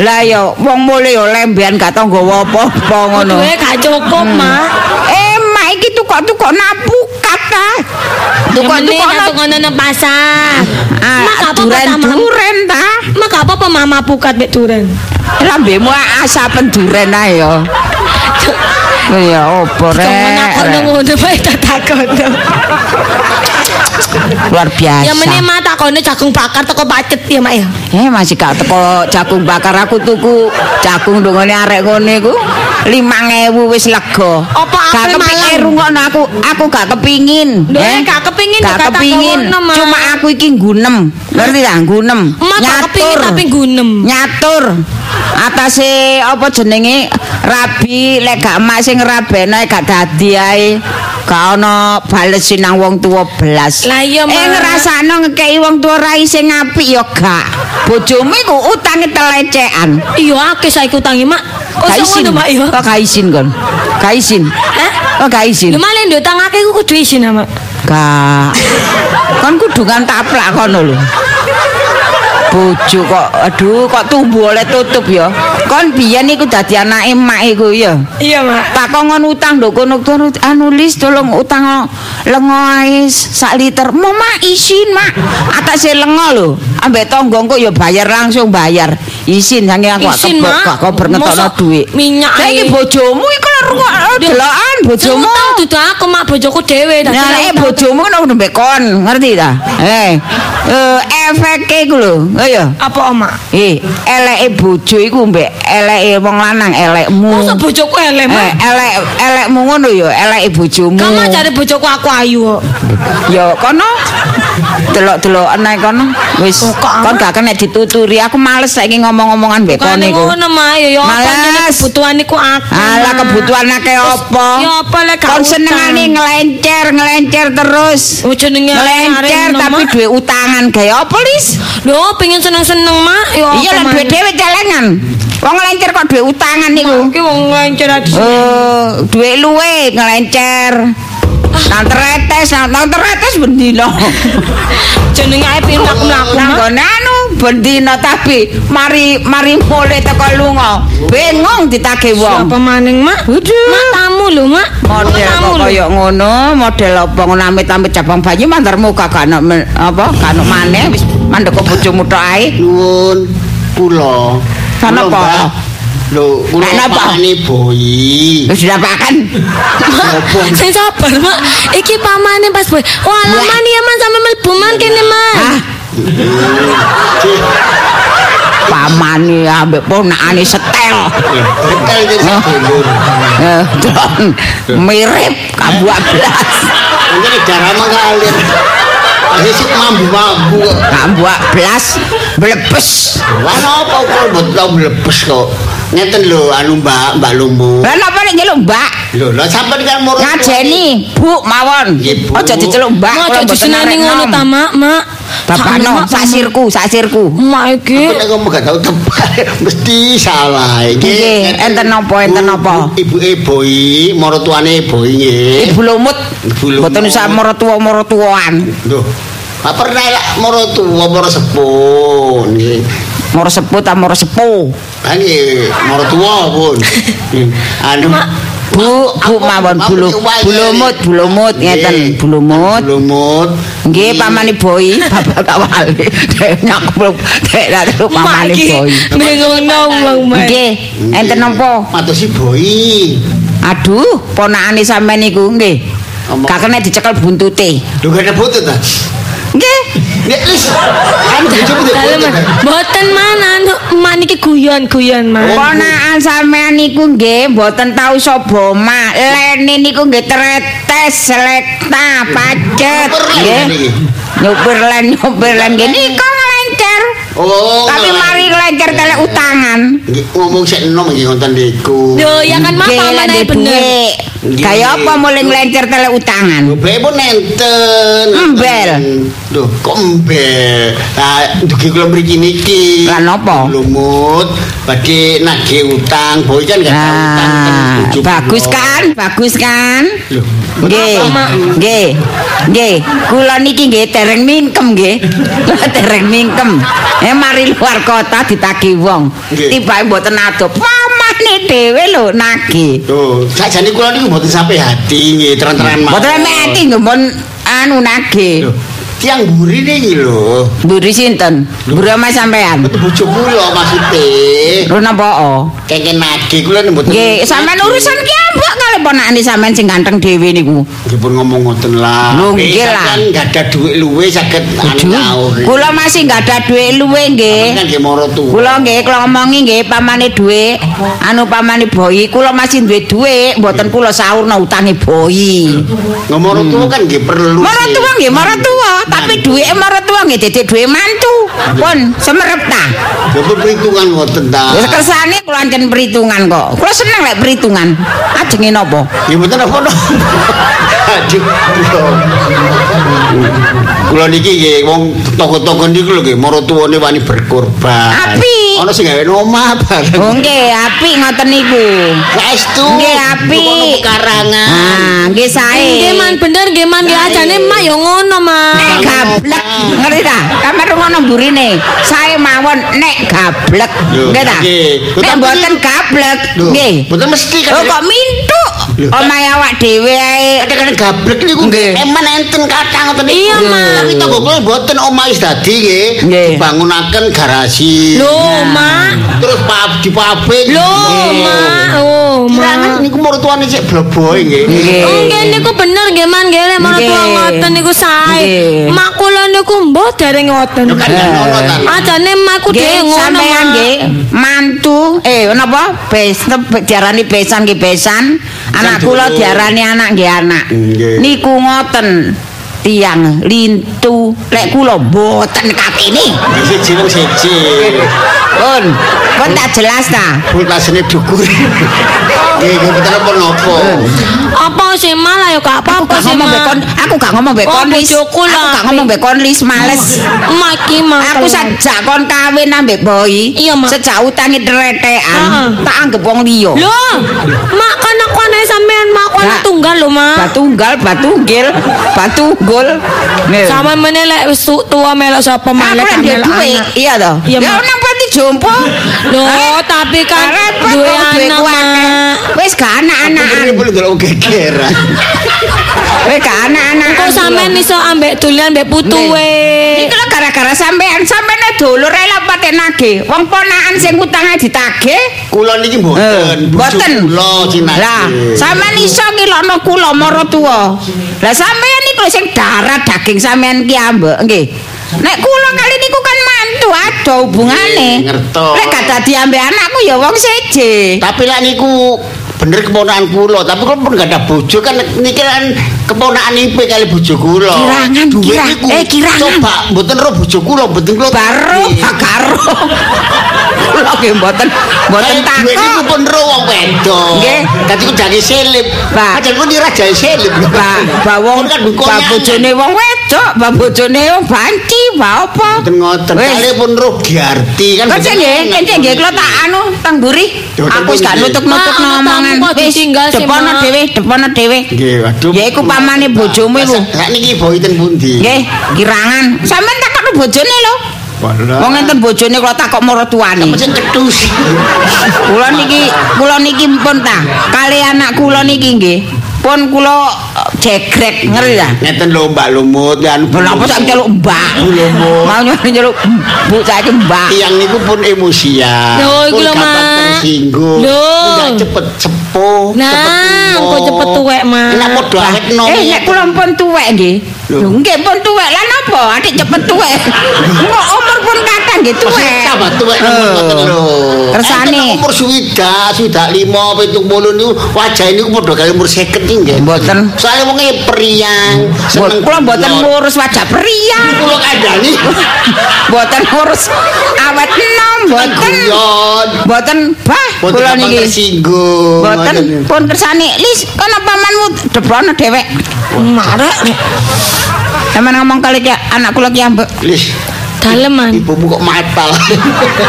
Lah ya wong mulai ya lembean gak tau nggawa apa-apa ngono. Duwe gak cukup mak. Eh, mak iki tukok-tukok napukat ta. Tukok-tukok Tukok tukok nang pasar. Mak gak apa-apa duren ta. Mak gak apa-apa mama pukat mek duren. Lambemu asapen duren ae ya. Ya opo rek. aku takono ngono bae tak takono. Luar biasa. Ya meneh mak takono jagung bakar teko pacet ya mak ya. Eh masih gak teko jagung bakar aku tuku jagung dongane arek ngene iku 5000 wis lega. Apa gak kepingin Malang? rungokno aku aku gak kepingin. Eh, gak kepingin, gak gak kepingin. Cuma aku iki gunem. Ngerti ta gunem? Gak kepingin tapi gunem. Nyatur. Atase apa jenenge rabi lek gak emak sing ngrabeno gak dadi ae. Gak ana bales sinang wong tuwa belas. Lah iya, Eh ngrasakno ngekeki wong tuwa rai sing apik ya gak. Bojomu iku utange telecekan. Iya akeh saiki utangi mak. Kok Gak iso isin. ngono mak ya? Kok gak isin kon? Gak isin. Hah? Kok gak isin? Lho malah nduk utang akeh ku kudu isin mak. Gak. Kon kudu kan taplak kono lho. Bojo kok aduh kok tumbuh oleh tutup ya. Kon biyen iku dadi anake emak iku ya. Iya mak. Tak kongon utang nduk kono anu lis tolong utang lengo ae sak liter. Mau mak isin mak. Atase lengo lho. Ambek tanggongku ya bayar langsung bayar. Isin sange aku Isin, kebok Mak. gak kober ngetokno Mosok dhuwit. minyak Saiki ae. bojomu iku rungok delokan bojomu. utang dudu aku mak bojoku dhewe dadi Nah, ora eh bojomu kan udah mbek kon, ngerti ta? Eh, eh efeke iku lho. Ayo. Apa mak? Eh, eleke bojo iku mbek eleke wong lanang elekmu. Masa bojoku elek Eh, mak? elek elekmu ngono ya, eleke bojomu. Kamu cari bojoku aku ayu kok. Ya kono. Delok-delok anak kono. Wis Oh, kok kon gak kena dituturi. Aku males saiki ngomong-ngomongan mbek kon Bukan iku. ngono mak ya ya kebutuhan iku aku. Alah kebutuhan akeh apa? Ya apa lek gak Kon senengane ngelencer, ngelencer terus. Jenenge Ngelencer tapi duwe utangan gaya apa lis? Lho pengen seneng-seneng mak ya Iya lah duwe dhewe celengan. Wong ngelencer kok duwe utangan niku. Iki wong ngelencer aja. Eh, duwe luwe ngelencer. Nang teretes, nang teretes bendino. [LAUGHS] Jenenge ae mlaku-mlaku Nang gone anu bendino tapi mari mari mule teko lunga. Bengong ditagih wong. Apa maning mak? Aduh. Mak tamu lho mak. Model kok kaya ngono, model apa ngono amit-amit cabang bayi mandarmu gak ana men- apa gak ana maneh wis mandek bojomu tok ae. Nuwun kula. Kula, apa? Lho, kula pakane boyi. Wis dirapakan. Apa? Sing sabar mak. Iki pamane pas boy. Wah lama ya man sampe mlebu man kene man. Pamane ambek ponakane setel. Betul iki sedulur. Eh, mirip kabuak belas. Ini darah mengalir. Masih sik mambu-mambu kok. Kabuak belas blebes. Wah apa kok mbok tau mlebes kok. Ngeten lho anu Mbak, Mbak Lumbu. Lah napa nek njeluk Mbak? Lho, lah sampean kan murah. Ngajeni, Bu mawon. Aja diceluk Mbak. Aja diseneni arek ngono ta mak mak. Bapak Sakno, no, Mak, sasirku, sasirku. Mak iki. Aku nek ngomong gak tau tepat, [LAUGHS] mesti salah iki. Nggih, enten napa, enten napa? Ibuke boyi, maratuane boyi nggih. Ibu lumut. Mboten usah morotua-morotuaan. Lho, Pak pernah lah moro tua, moro sepuh nggih. Moro sepuh ta moro sepuh. Ah nggih, moro tua pun. [LAUGHS] Anu Bu, bu mawon bulu, bulumut, bulumut ngeten, bulumut. Bulumut. Nggih pamane boy, [LAUGHS] bapak kawali. Dek nyakup, dek dadu Mak pamane boy. Ngono. Nggih, enten napa? Matur si boyi. Aduh, ponakane sampean niku nggih. Gak kena dicekel buntute. Lho gak ada butut ta? Nek wis anu bojomu ndek Dalam butut. ta? Boten mana anu man iki guyon-guyon man. Ponakan sampean niku nggih mboten tau sobo mak. Lene niku nggih tretes selekta pacet. Nggih. niki. Nyupir len, nyupir len nggih niku. Oh. Tapi mari ngelencer telek utangan. Nggih, ngomong sik enom nggih ngoten niku. Yo ya kan pamane lek bener. duwe. Nggih. Kaya apa mulai ngelencer telek utangan? Bae pun nenten. Embel. Loh, kok embel? Lah, dugi kula mriki niki. Lah, napa? Lumut, badhe nagih utang. Boy kan gak tau utang. kan Nah, bojo bagus kan? Bagus kan? Nggih. Nggih. Nggih, kula niki nggih dereng mingkem nggih. [LAUGHS] Kula dereng mingkem. Eh mari luar kota ditagih wong. Tibake mboten adoh. Pamane dhewe lho nagih. Loh, sakjane kula niku mboten sampai hati nggih, terang-terangan mawon. Mboten mati nggih mun anu nagih. Tiang buri iki lho. Mburi sinten? Mburi ama sampean. Betul bojo kula maksudnya. Lho napa? Kengken nage kula mboten. Nggih, sampean urusan ki ambek kali ponakane sampean sing ganteng dhewe niku. Nggih pun ngomong ngoten lah. Lho, Eh, nggih lah. nggak ada duit luwe saged anu. Kula masih nggak ada duit luwe nggih. kan nggih moro tuwa. Kula nggih kula ngomongi nggih pamane dhuwit, anu pamane boyi, kula masih duwe dhuwit, mboten kula saurna utange boyi. Ngomong tuwa kan nggih perlu. Mara sih. tuwa nggih mara tuwa, tapi dhuwite mara tuwa nggih dadi dhuwit mantu. Pun semerep ta. Ya pun perhitungan ngoten ta. Wis kersane kula ancen perhitungan kok. Kula seneng lek perhitungan. Ajenge napa? Ya mboten apa-apa. Aduh. Kula niki nggih wong toko-toko niku lho nggih mara tuwane wani berkorban. Apik. Ana sing gawe omah bareng. Oh nggih, apik ngoten niku. Saestu. Nggih, apik. Kono pekarangan. Ah, nggih sae. Nggih man bener nggih man nggih ajane mak ya ngono man. Nek gablek, ngerti ta? Kamar ngono burine. Sae mawon nek gablek. Nggih ta? nggih. Nek mboten gablek, nggih. Mboten mesti kan. Oh kok mintuk? Omahe awak dhewe ae. Kadang-kadang gablek niku Nggih. eman enten kathah ngoten niku. Iya, Mas. Tapi toko kula mboten omah wis dadi nggih. Dibangunaken garasi. Lho, Mak. Terus pab di pabrik. Lho, Mak. Oh, Kirangan Mak. niku mertuane cek bloboy nggih. Nggih. Oh, nggih niku bener nggih man nggih lek tuwa ngoten niku sae. Mak kula niku mbok dereng ngoten. Lho kan gak ngono ta. Ajane makku dhewe ngono. sampean Mak. nggih mantu eh napa? Bes diarani besan nggih besan. Anak kula diarani anak nggih anak. Niku ngoten tiang lintu lek kula mboten katene. Nggih siji wong siji. Pun, pun tak jelas ta. Kultasene dukur. Nggih, apa sih malah ya gak Aku apa-apa sih ngomong bekon, aku gak ngomong bekon lis. bojoku lah. Aku gak ngomong bekon lis males. Mak iki mak. Aku sajak kon kawin ambek boy. Iya, Mak. Sejak utange dretekan, Heeh. tak anggap wong liya. Lho, mak kan aku anake sampean mak aku anak Ya. tunggal lho mak. Batunggal, batunggil, batunggul. Sama meneh lek wis tu- tua melok sapa Aku melek lek kan duwe iya toh. Iya, Ya Mak. Jompo. Loh, tapi kan duwe kok anak. Wis gak anak-anakan. Ini boleh delok gegeran. Wis gak anak-anakan. Kok sampean iso ambek dolan ambek putuwe. Iki lho gara-gara sampean, sampean dulur ae lah pate nagih. Wong ponakan sing utange ditagih. Kula niki mboten. Eh, mboten. Kula cinake. Lah, sampean iso ngilokno kula mara tuwa. Lah sampean niku sing darah daging sampean ki ambek nggih. Nek kula kali niku kan mantu ada hubungane. Nggih, ngertos. Lek gak dadi ambek anakku ya wong siji. Tapi lah niku bener keponakan kula, tapi kula pun gak ada bojo kan niki kan keponakan ipe kali bojo kula. Kirangan, Duit kirang- niku, eh, kirangan. Coba mboten ro bojo kula, mboten kula. Baru karo. Kula nggih mboten mboten Eh, Duit niku takok. pun ro wong wedok. Nggih. Dadi ku jange selip. Pak. Padahal ku dira jange selip. Pak, Pak wong Pak bojone wong wedok, Pak bojone wong banci, Pak apa? Mboten ngoten. Wis. Kali pun ro Giarti kan. Kok sing nggih, sing nggih kula tak anu tang mburi. Yo, Aku wis gak Mak, omongan. kok ditinggal sih, depono dhewe, depono dhewe. Nggih, waduh. Ya iku pamane bojomu iku. Sak niki boy ten pundi? Nggih, kirangan. Sampeyan takokno bojone lho. Wong enten bojone kula takok maratuwane. Mesin ketus. Kula niki, kula niki pun ta. Kali anak kula niki nggih. Pun kula eh, jegrek ngerti ta? Ngeten lho Mbak Lumut kan. Lha apa sak celuk mbak. Lumut. Mau nyeluk bu saiki mbak. Tiang niku pun emosian. Lho, iku lho, Mak. tersinggung. Lho. Cepet sepuh. Nah, kok cepet tuwek, Mak. Enak podo awet nom. Eh, nek kula pun tuwek nggih. Lho. Nggih pun tuwek. Lah napa? Adik cepet tuwek. [LAUGHS] Kok nggih tuwek. Tambah tuwek ngoten lho. Kersane. Umur suwida, sudah 5 70 niku wajah niku padha kali umur 50 iki nggih. Mboten. Soale wong e priang, seneng. Kula mboten ngurus wajah pria. Kula kandhani. [LAUGHS] Mboten ngurus awet enom, mboten. Mboten bah Mboten kula niki. Mboten Ngoten. pun kersane. Lis, kono pamanmu debrono dhewek. Marek. Sampeyan ngomong kali ki anak kula ki ambek. Lis, Daleman. ibumu kok matal.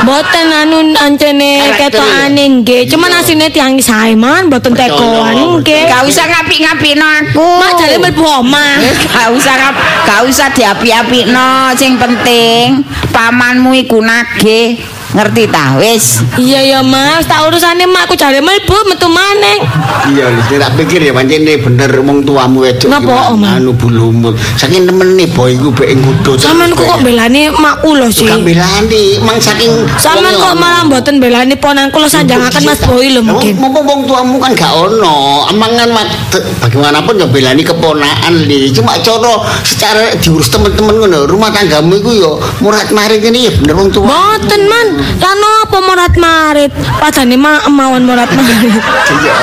Mboten [LAUGHS] anu ancene Karakter ketokane nggih. Cuman asine tiang sae man mboten Percaya. tekoan nggih. Gak usah ngapik-ngapikno aku. Mak jale mlebu omah. [LAUGHS] Gak usah ngap- gak usah diapi-apikno, sing penting pamanmu iku nagih. Ngerti ta? Wis. Iya ya Mas, tak urusane makku jare mlebu metu maneng. Iya, Lis, tak pikir ya pancen bener wong tuamu wedok. Om? Anu bulumut. Saking nemene boy iku bek ngudut. Sampeyan kok belani makku lho sih. Gak belani, mang saking Sampeyan kok malah mboten belani ponanku lho sanjangaken Mas Boy lho mungkin. Mumpung wong tuamu kan gak ono, amangan bagaimanapun ya belani keponakan li. Cuma cara secara diurus temen-temen ngono, rumah tanggamu iku ya murat marit ini ya bener wong tua. Mboten man, lan apa morat marit? Padane ma mawon morat marit. Iya.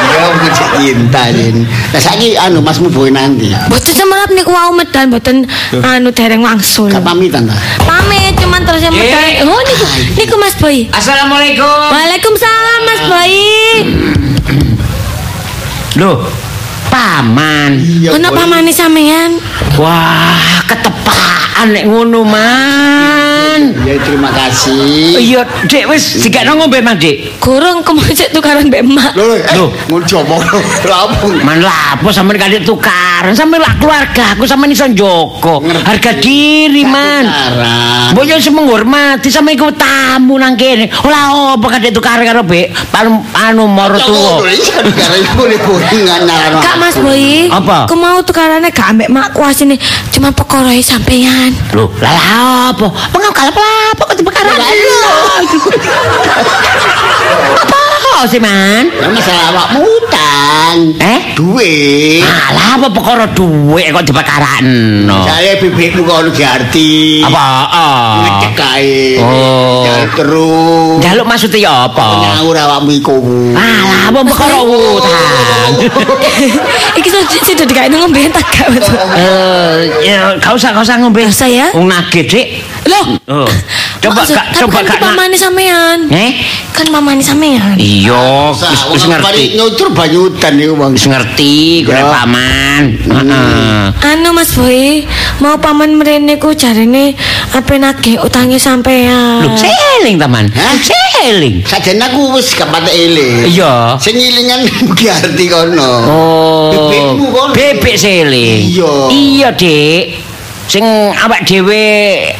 Iya, mungkin cek cinta Rin. Nah, saiki anu Masmu boy nanti. Mboten semerap niku wau medan mboten anu dereng wangsul. Gak pamitan ta? Pamit cuman terus yang medan. Oh niku niku Mas Boy. Assalamualaikum. Waalaikumsalam Mas Boy. Loh, paman. Iya. Ono Boy. pamane sampean? Wah, ketepaan nek ngono, Man. Ya terima kasih. Iya, Dik wis dikekno ngombe, Man, Dik. Gorong kemocek tukaran mbek emak. Loh, eh, Loh. ngono coba rampung. Man lapo sampean kadek tukaran, sampean lah keluarga aku sampean iso njogo. Harga diri, Man. Mbok yo iso menghormati sampean iku tamu nang kene. Ora apa kadek tukaran karo Bek. Anu anu moro tuwa. Kak Mas Boy. Apa? Aku mau tukarane gak ambek makku asine cuma perkara sampean. Lah lah apa? Kalap apa kok dibakaran? Apa sih, Man? masalah awakmu utang. Eh? Duit. Alah apa perkara duit kok dibakaran? No. Saya bibitmu kok lu diarti. Apa? Oh. Ngecek kae. Oh. Jalan terus. Jaluk maksudnya ya apa? Nyaur awakmu iku. Alah apa perkara utang? [LAUGHS] Iki sudah dikain ngombe tak gak betul. Eh, ya gak usah gak usah ngombe. Gak usah ya? Wong nagih, Dik. Loh, Oh. Coba maksud- tapi coba kan gak itu pamane sampean. Eh? Kan mamane sampean. Iya, wis ngerti. nyutur banyutan iku Bang. Wis ngerti, Ya. paman. Heeh. Anu Mas Boy, mau paman mrene ku jarene ape nagih utange sampean. Lho, seling taman. Hah? Seling. Sajane aku wis gak patek eling. Iya. Sing ilingan [LAUGHS] diarti kono. Oh. Bebekmu kono. Bebek seling. Iya. Iya, Dik. Sing awak dhewe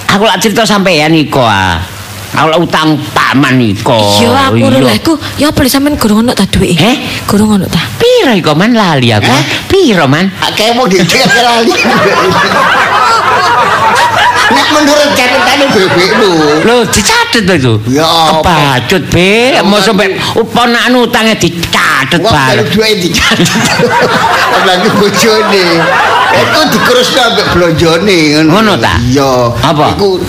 aku lak cerita sampean iko ah. Aku utang paman iko. Iya, aku ora iku. Ya apa sampean gurung ono ta duwe? Eh? Gurung ono ta? Piro iko man lali aku? Hah? Piro man? Kayak mau dicek lali. [LAUGHS] Nek menurut catatan bebekmu. Lho, dicatet lho itu. Ya apa? Kebacut, Be. Mau sampe uponakan utangnya dicatet Wong bareng. kalau duit dicatet. Apalagi bojone. Iku dikerusno ambek blonjone Ngono ta? Iya. Apa? Iku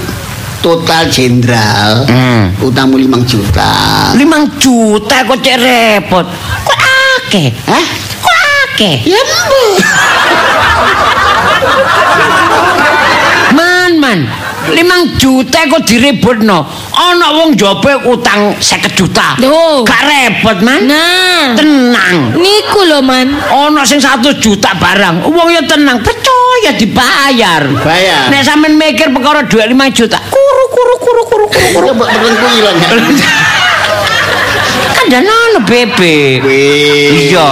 total jenderal. Hmm. Utangmu 5 juta. Limang juta kok cek repot. Kok akeh? Hah? Kok akeh? Ya mbu. Man, man. Limang juta kok diributno. Ana wong jope utang 50 juta. Gak repot, man. Nah, Tenang. niku lho man. Ana sing 100 juta barang. Wong ya tenang, percaya dibayar. Bayar. Nek sampean mikir perkara duit 5 juta, kuru kuru kuru kuru kuru. kuru. Coba temenku ilang ya. kan dan bebek. Wih. Iya.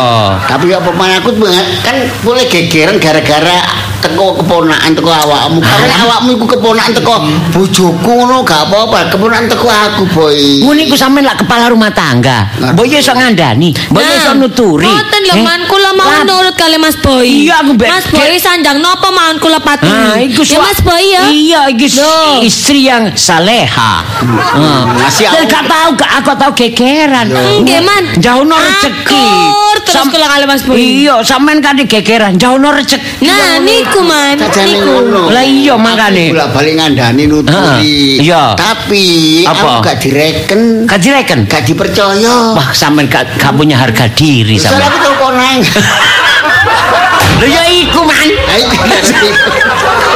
Tapi apa mana aku kan boleh gegeran gara-gara teko keponakan teko awakmu. Kalau awakmu iku keponakan teko bojoku ngono gak apa-apa. Keponakan teko aku, boy. Ngono iku sampean lak kepala rumah tangga. Mbok yo iso ngandani, mbok yo iso nuturi. Mboten lho Eh? man, kula mau nurut kali Mas Boy. Iya, aku Mas Boy sanjang nopo mawon kula patuhi. Ah, iku ya Mas Boy ya. Iya, iki istri yang saleha. Heeh. Ngasih Dan aku- gak tahu gak aku tahu gegeran. Nggih, Man. Jauhno rezeki. Akur terus kula kali Mas Boy. Iya, sampean kan gegeran, jauhno rezeki. Nah, niku man, Sajane niku. ngono. Lah iya, makane. Bolak balik ngandani nuturi. Heeh, iya. Tapi Apa? aku gak direken, Gak direken. gak dipercaya. Wah, sampean gak, gak punya harga diri sampean. aku teleponan. Lho ya iku, Man. [LAUGHS]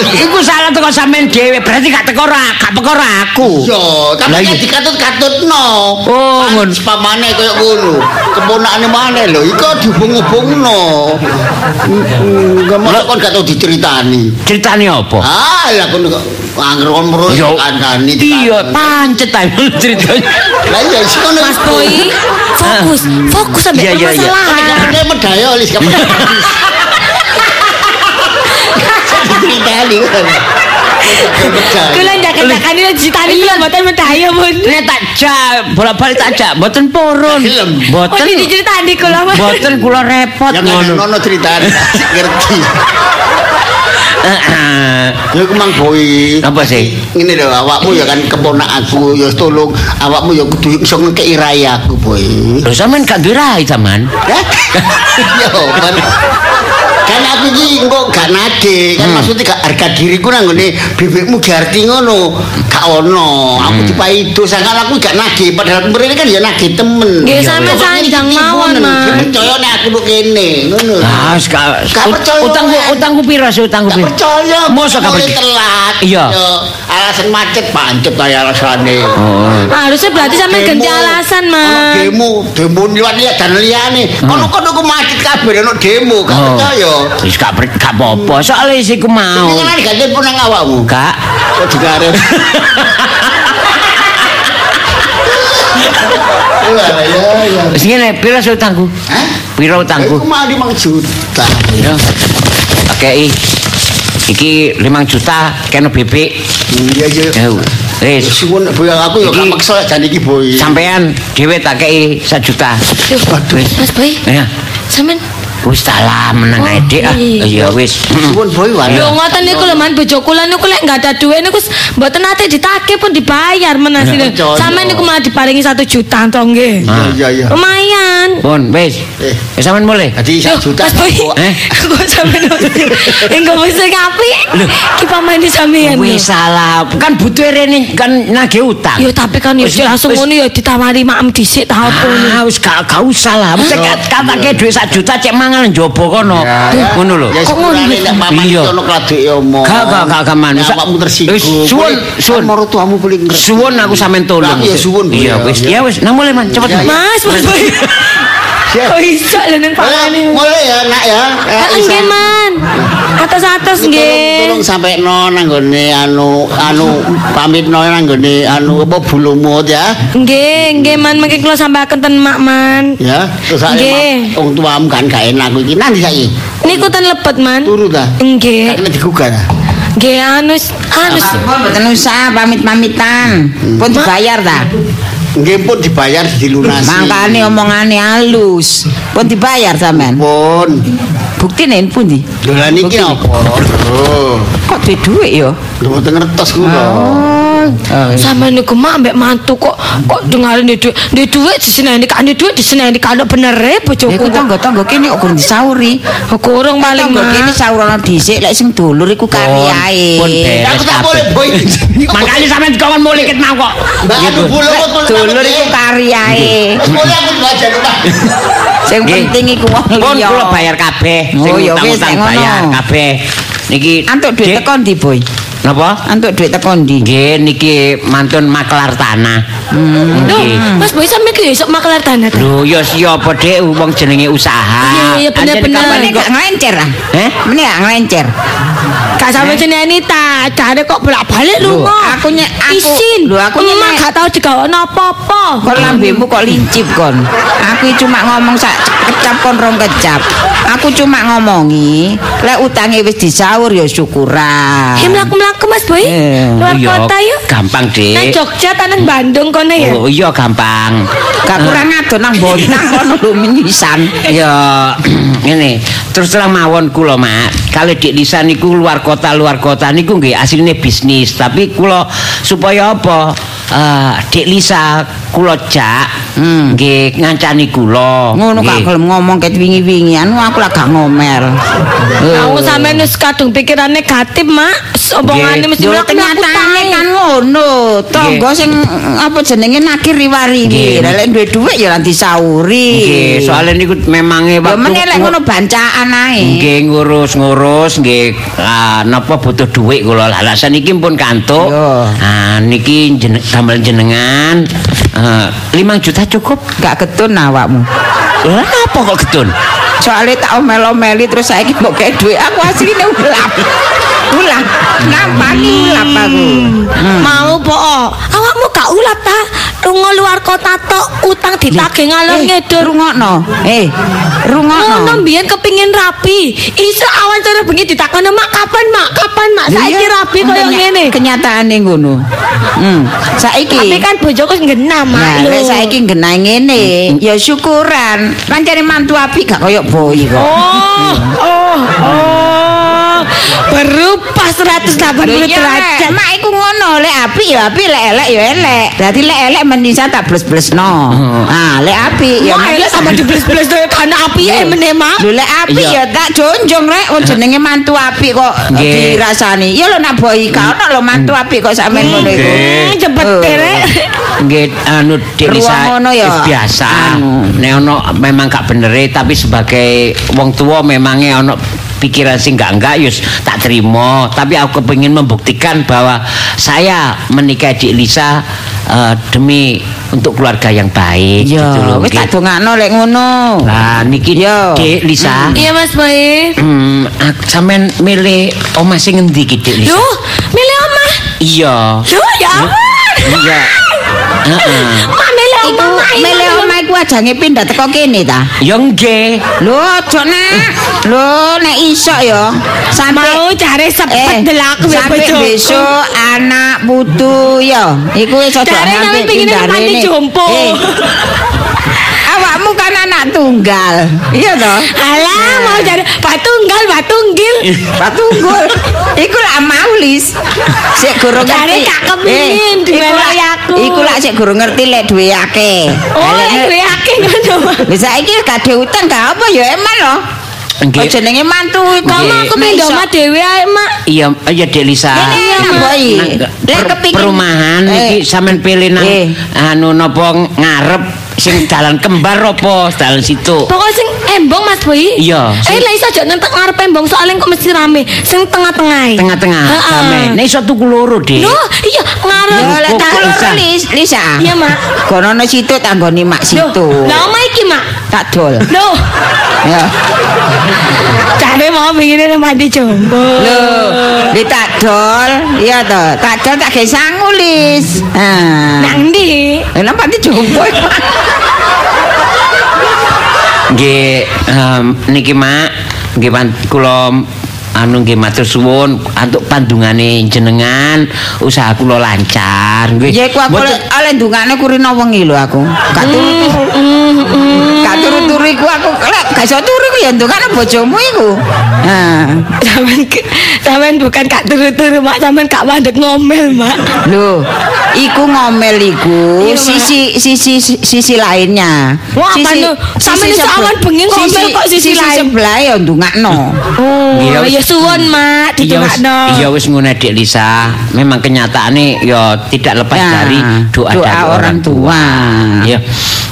Iku salah teko sampean dhewe, berarti gak teko ra, gak teko ra aku. Iya, tapi iya. dikatut-katutno. Oh, ngono. Pamane koyo ngono. Keponakane maneh lho, iku dihubung-hubungno. Enggak masuk kon gak tau diceritani. Ceritane apa? Ah, lah kon kok angger kon merus Yo, kandhani. Iya, pancet ae [LAUGHS] ceritanya. Lah iya sik ngono. Mas Boy, fokus, fokus sampai Iya, iya, iya. permasalahan. Ada medaya lis [LAUGHS] Diceritani. Kula ndak-ndakan iki ditani kula mboten medaya pun. Nek tak jak, bolak-balik tak jak, mboten purun. Oh, Mboten. ini diceritani kula. Mboten kula repot Ya ngono. ngono ceritane sik ngerti. Ya kemang boy. Apa sih? Ngene lho awakmu ya kan keponak aku ya tolong awakmu ya kudu iso ngekeki rai aku boy. Lho sampean gak dirai zaman. Hah? [LAUGHS] Yo kan. Aku iki engko gak nade, kan maksudnya gak harga diriku nang ngene bebekmu diarti ngono. Gak ono. Aku dipaido sangat aku gak nage padahal mrene kan ya nage temen. Nggih, Ya, sampe sanjang mawon, Percaya nek aku nduk kene, ngono. Ah, gak percaya, utangku utangku piro sih utangku Gak piro? percaya. Mosok gak percaya? telat. Iya. Alasan macet pancet kaya alasane. Oh. Harusnya berarti sampe ganti alasan, Mas. demo, demo liwat lihat dan liyane. Kono-kono ku macet kabeh ono demo, gak Oh. Wis gak gak apa-apa, soalnya sih ku mau. Ini kan gak telepon nang awakmu. Gak. Kok ya ya. Wis ngene, piro sih utangku? Hah? Piro utangku? Aku mau 5 juta. Piro? Pakei. Iki 5 juta kena bebek. Iya iya. Wis. Suwun boy aku ya gak Iki- maksa jan iki boy. Sampean dhewe tak kei 1 juta. Duh, Mas Boy, Ya. sampean Wis salah meneng Oh, ae Dik. ah. iya. Iya wis. Suwun boy wae. Lho ngoten niku lho man bojo kula niku lek enggak ada duit niku s- mboten nate ditagih pun dibayar menas Ya, niku. percaya. Sampeyan niku malah diparingi 1 juta to nggih. Ah. Iya iya. Lumayan. Pun wis. Eh. Wis sampean mulai. Jadi 1 juta. Eh? [LAUGHS] Kok sampeyan engko mesti ngapi? Ki pamane sampeyan. lho. Wis salah. Kan butuh rene kan nagih utang. Yo tapi kan yo Wis, langsung wis. ngono yo ditawari maem dhisik ta opo Ah, wis gak usah lah. Mesti kat katake dhuwit 1 juta cek mangan njobo kono. Ngono lho. Ya Kok ngono? nek paman Iya. ono kladuk ya omong. Gak, gak, gak, gak, man. Nek Sa- awakmu tersinggung. Wis, suwun, suwun. ngerti. Suwun aku sampean tolong. Iya, suwun, Iya ya. wis. Ya wis, nang mulai man, cepet. Ya, ya. Mas, Mas [LAUGHS] Kok iso lho ning pamane. Mulai ya nak ya. Eh, Ah. Nggih, Man. Atas-atas Tolong- nggih. Tolong sampai no nanggone anu anu pamit no nanggone anu apa bulumut ya. Nggih, nggih Man, mengki kula sampaikan ten Mak Man. Ya, terus Nggih. saya wong tuamu kan gak enak iki. Nanti saiki Niku ten lebet Man. turu ta. Nggih. kena digugah. ta? Nggih anu anu Pun mboten usah pamit-pamitan. Pun dibayar ta? Nggih pun dibayar dilunasi. Mangkane omongane halus. Pun dibayar sampean. pun. Buktine pundi? Lho lah niki apa? Oh, Kok duwe dhuwit ya? lho mboten ngertos kula. Sama niku mak ambek mantu kok kok dengarin di duit di duit di sini ini kan di duit di sini ini kalau bener ya bojoku Iku kok tangga-tangga kene kok kurang disauri. kurang paling Tangga kene saurono dhisik lek sing dulur iku karyae. Pun beres Aku tak boleh boy. Makanya sampean dikon mulai ket mau kok. Mbak anu bulumut pun Dulur iku karyae. Wis boleh aku dibaca Pak. [LAUGHS] Sing penting iku wong Pun liya. kula bayar kabeh. Sing Oh, utang-utang bayar kabeh. Niki Antuk duit Dik, teko ndi, Boy? Napa? Antuk duit teko ndi? Nggih niki mantun maklar tanah. Hmm. Nggih. Mas Boy sampe ki esuk makelar tanah ta? Lho ya siapa Dik wong jenenge usaha. Iya, iya, bener, Anjen bener. kapan gak ngelencer ah? Eh? Gak ngelencer. Gak sampe jenenge ta, jare kok bolak-balik lunga. aku nye- aku- isin. loh, aku nye- Emak gak tau digawakno apa-apa. Kok lambemu kok lincip kon? Aku cuma ngomong sak kecap kon rong kecap. Aku cuma ngomongi, lek utange wis disaur ya syukuran. Ya mlaku-mlaku Mas Boy. Eh, Luar Iya, kota yuk. Gampang Nang Dik. Jogja ta nang Bandung kono ya. Oh iya gampang. Gak kurang ado nang bontang [LAUGHS] kono lho menyisan. Ya ngene, terus terang mawon kula Mak. Kalau Dik Lisa niku luar kota luar kota niku nggih asline bisnis, tapi kula supaya apa? Eh Dik Lisa kula jak Hmm. nggih ngancani kula. Ngono gak Nggih. gelem ngomong ket wingi-wingi anu aku lah gak ngomel. Aku sampean wis kadung pikiran negatif, Mak. Omongane mesti mlaku-mlaku kenyataane kan ngono. Tangga sing apa jenenge nakir riwari iki. Lek duwe dhuwit ya nanti sauri. Nggih, soalnya niku memange Ya waktu meneh lek ngono bancaan ae. Nggih ngurus-ngurus nggih ah, napa butuh duit kula lah alasan iki pun kantuk. Ah niki jen, damel jenengan ah, 5 juta cukup. Gak ketun awakmu. Lah apa kok getun? Soalnya tak omel-omeli terus saiki mbok kayak duit aku asline ulap. Ulap. Nampani ulap aku. Mau po. Awakmu gak ulat ta? Lunga luar kota tok utang ditagih ngalor ngidul. Rungokno. Eh, rungokno. Ngono mbiyen kepingin rapi. Iso awan cara bengi ditakoni mak kapan mak kapan mak saiki rapi koyo ngene. Kenyataane ngono. Hmm. Saiki Tapi kan bojoku genah mak. Nah, saiki genah ngene, ya syukuran. Pancene mantu apik gak koyo boy kok. Oh, oh, oh. Berubah 180 Lho iya, derajat. Mak iku ngono, lek apik ya apik, lek elek ya elek. Dadi lek elek mendisa tak bles-blesno. Ah, lek apik ya Mak elek sama dibles-bles dhewe kan api e meneh mak. Lho lek apik ya tak jonjong rek wong jenenge mantu apik kok dirasani. Ya lho nak boy ka ono lho mantu apik kok sampean ngono iku. Cepet Oh. rek. Nggih anu eh, biasa. Nek ono memang gak benere tapi sebagai wong tua memangnya ono pikiran sing enggak enggak yus tak terima tapi aku kepingin membuktikan bahwa saya menikah Dik Lisa eh, demi untuk keluarga yang baik gitu Ya, loh wis nggih. tak dongakno lek ngono. Lah niki Yo. Dik Lisa Iya Mas Boy. Hmm, sampean milih omah sing ngendi ki Dik Lisa? Duh, milih omah. Iya. Duh, ya ampun. Iya. [LAUGHS] Heeh. Mak milih omah iku ajange pindah teko kene ta. Ya nggih. Lho, aja nak. Lho, nek iso ya. Sampai Mau cari sepet delak kowe sampai bojoku. besok anak putu ya. Iku wis aja Cari nganti sampe pingin pindah mati rene. jompo. Eh, tunggal. Iya toh? Alah, mau cari batunggal, batunggil. Patunggul. Iku lak maulis. Sik gurung Jare ngerti. gak kepingin Eh, duwe iku lak- aku. Iku lak sik gurung ngerti lek duwe akeh. Oh, Lah, lek duwe akeh ngono. Wis saiki gak utang gak apa ya eman loh. Nggih. Oh jenenge mantu iku. Aku pindah omah dhewe ae, Mak. Iya, iya Dek Lisa. Iya, boy. Nang- Lek kepingin perumahan Eh. iki sampean pilih nang Eh. anu napa ngarep sing dalan kembar apa dalan situ. Pokoknya sing embong Mas Boy. Iya, Eh lah iso aja nentek ngarep embong soalnya kok mesti rame. Sing tengah-tengah. Tengah-tengah sampe. Nek iso tuku loro, Dek. Loh, iya ngarep. Ya tak loro Lis, Lisa. Iya, Mak. Kono situ tanggoni mak situ. Lah omah iki, Mak. Tak dol. Loh, Ya. cari mau pengen mandi jombo. Lho, di tak dol, iya toh. Tak dol tak gawe sangu Lis. Ah. Nang ndi? Lah pati jompo. Nggih, niki Mak, nggih pan- kula anu nggih matur suwun untuk pandungane jenengan usaha kula lancar nggih. Ya aku oleh ndungane kurina wengi lho aku. Gak turu. Gak turu-turu iku aku lek gak iso turu iku ya ndungane bojomu iku. Nah. Sampean sampean bukan kak turu-turu, Mak. Sampean kak mandek ngomel, Mak. Lho, iku ngomel iku sisi sisi sisi lainnya. Wah, Sisi- nu? Sampe sisi iso sebe- awan bengi ngomel kok sisi lain? sebelah ya ndungakno. Oh, Iya, ya suwun, Mak. Ditungakno. iya wis ngono Dik Lisa. Memang kenyataannya ya tidak lepas Ya, dari doa, doa dari orang tua. tua.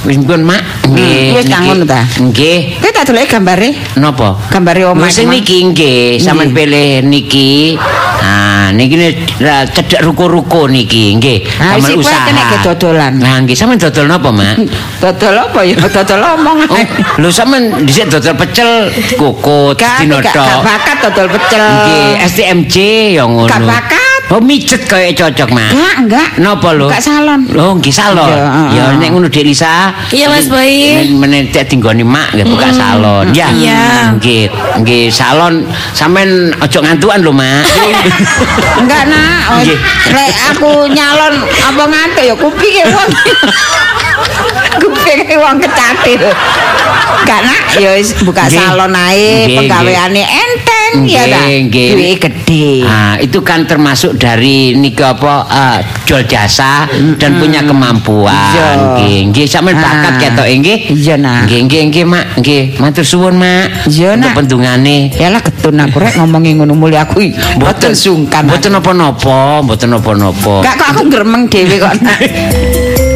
Wis pun Mak. Nggih. wis ngono ta? Nggih. Kowe tak delok gambare? Napa? Gambare omah. Wis Mak. niki nggih, sampean pilih niki. Nah, niki ne lah, cedek ruko-ruko niki, nggih. Ah, kuwi usaha. kena ke dodolan. Nah, nggih sampean dodol napa, Mak? [LAUGHS] Dodol apa ya? Dodol omong. Oh, lho sampean dhisik dodol pecel, kukut, Gak, dino gak, bakat dodol pecel. Nggih, STMJ ya ngono. Gak bakat. Oh, mijet kayak cocok, Mak. Enggak, enggak. Napa lho? Buka salon. Oh, nggih salon. Iya. Ya nek ngono Dek Lisa. Iya, Mas Boy. Men tek dinggoni mak nggih buka salon. Ya. Iya. Nggih, nggih salon sampean aja ngantukan lho, Mak. Enggak nak, oh, Nggih. lek aku nyalon apa ngantuk ya kupinge wong. kupinge wong kecatil. Enggak nak, ya wis buka salon ae, Nggih, penggaweane ya ta. Duwe gede. Nah, itu kan termasuk dari niki apa eh, jual jasa dan punya kemampuan. Nggih, nggih sampean bakat Ah. ketok nggih. Iya, Nak. Nggih, nggih, nggih, Mak. Nggih, matur suwun, Mak. Iya, Nak. pendungane. Yalah ketun aku rek ngomongi ngono muli aku mboten sungkan. Mboten napa-napa, mboten napa-napa. Enggak kok aku gremeng dhewe kok. [LAUGHS]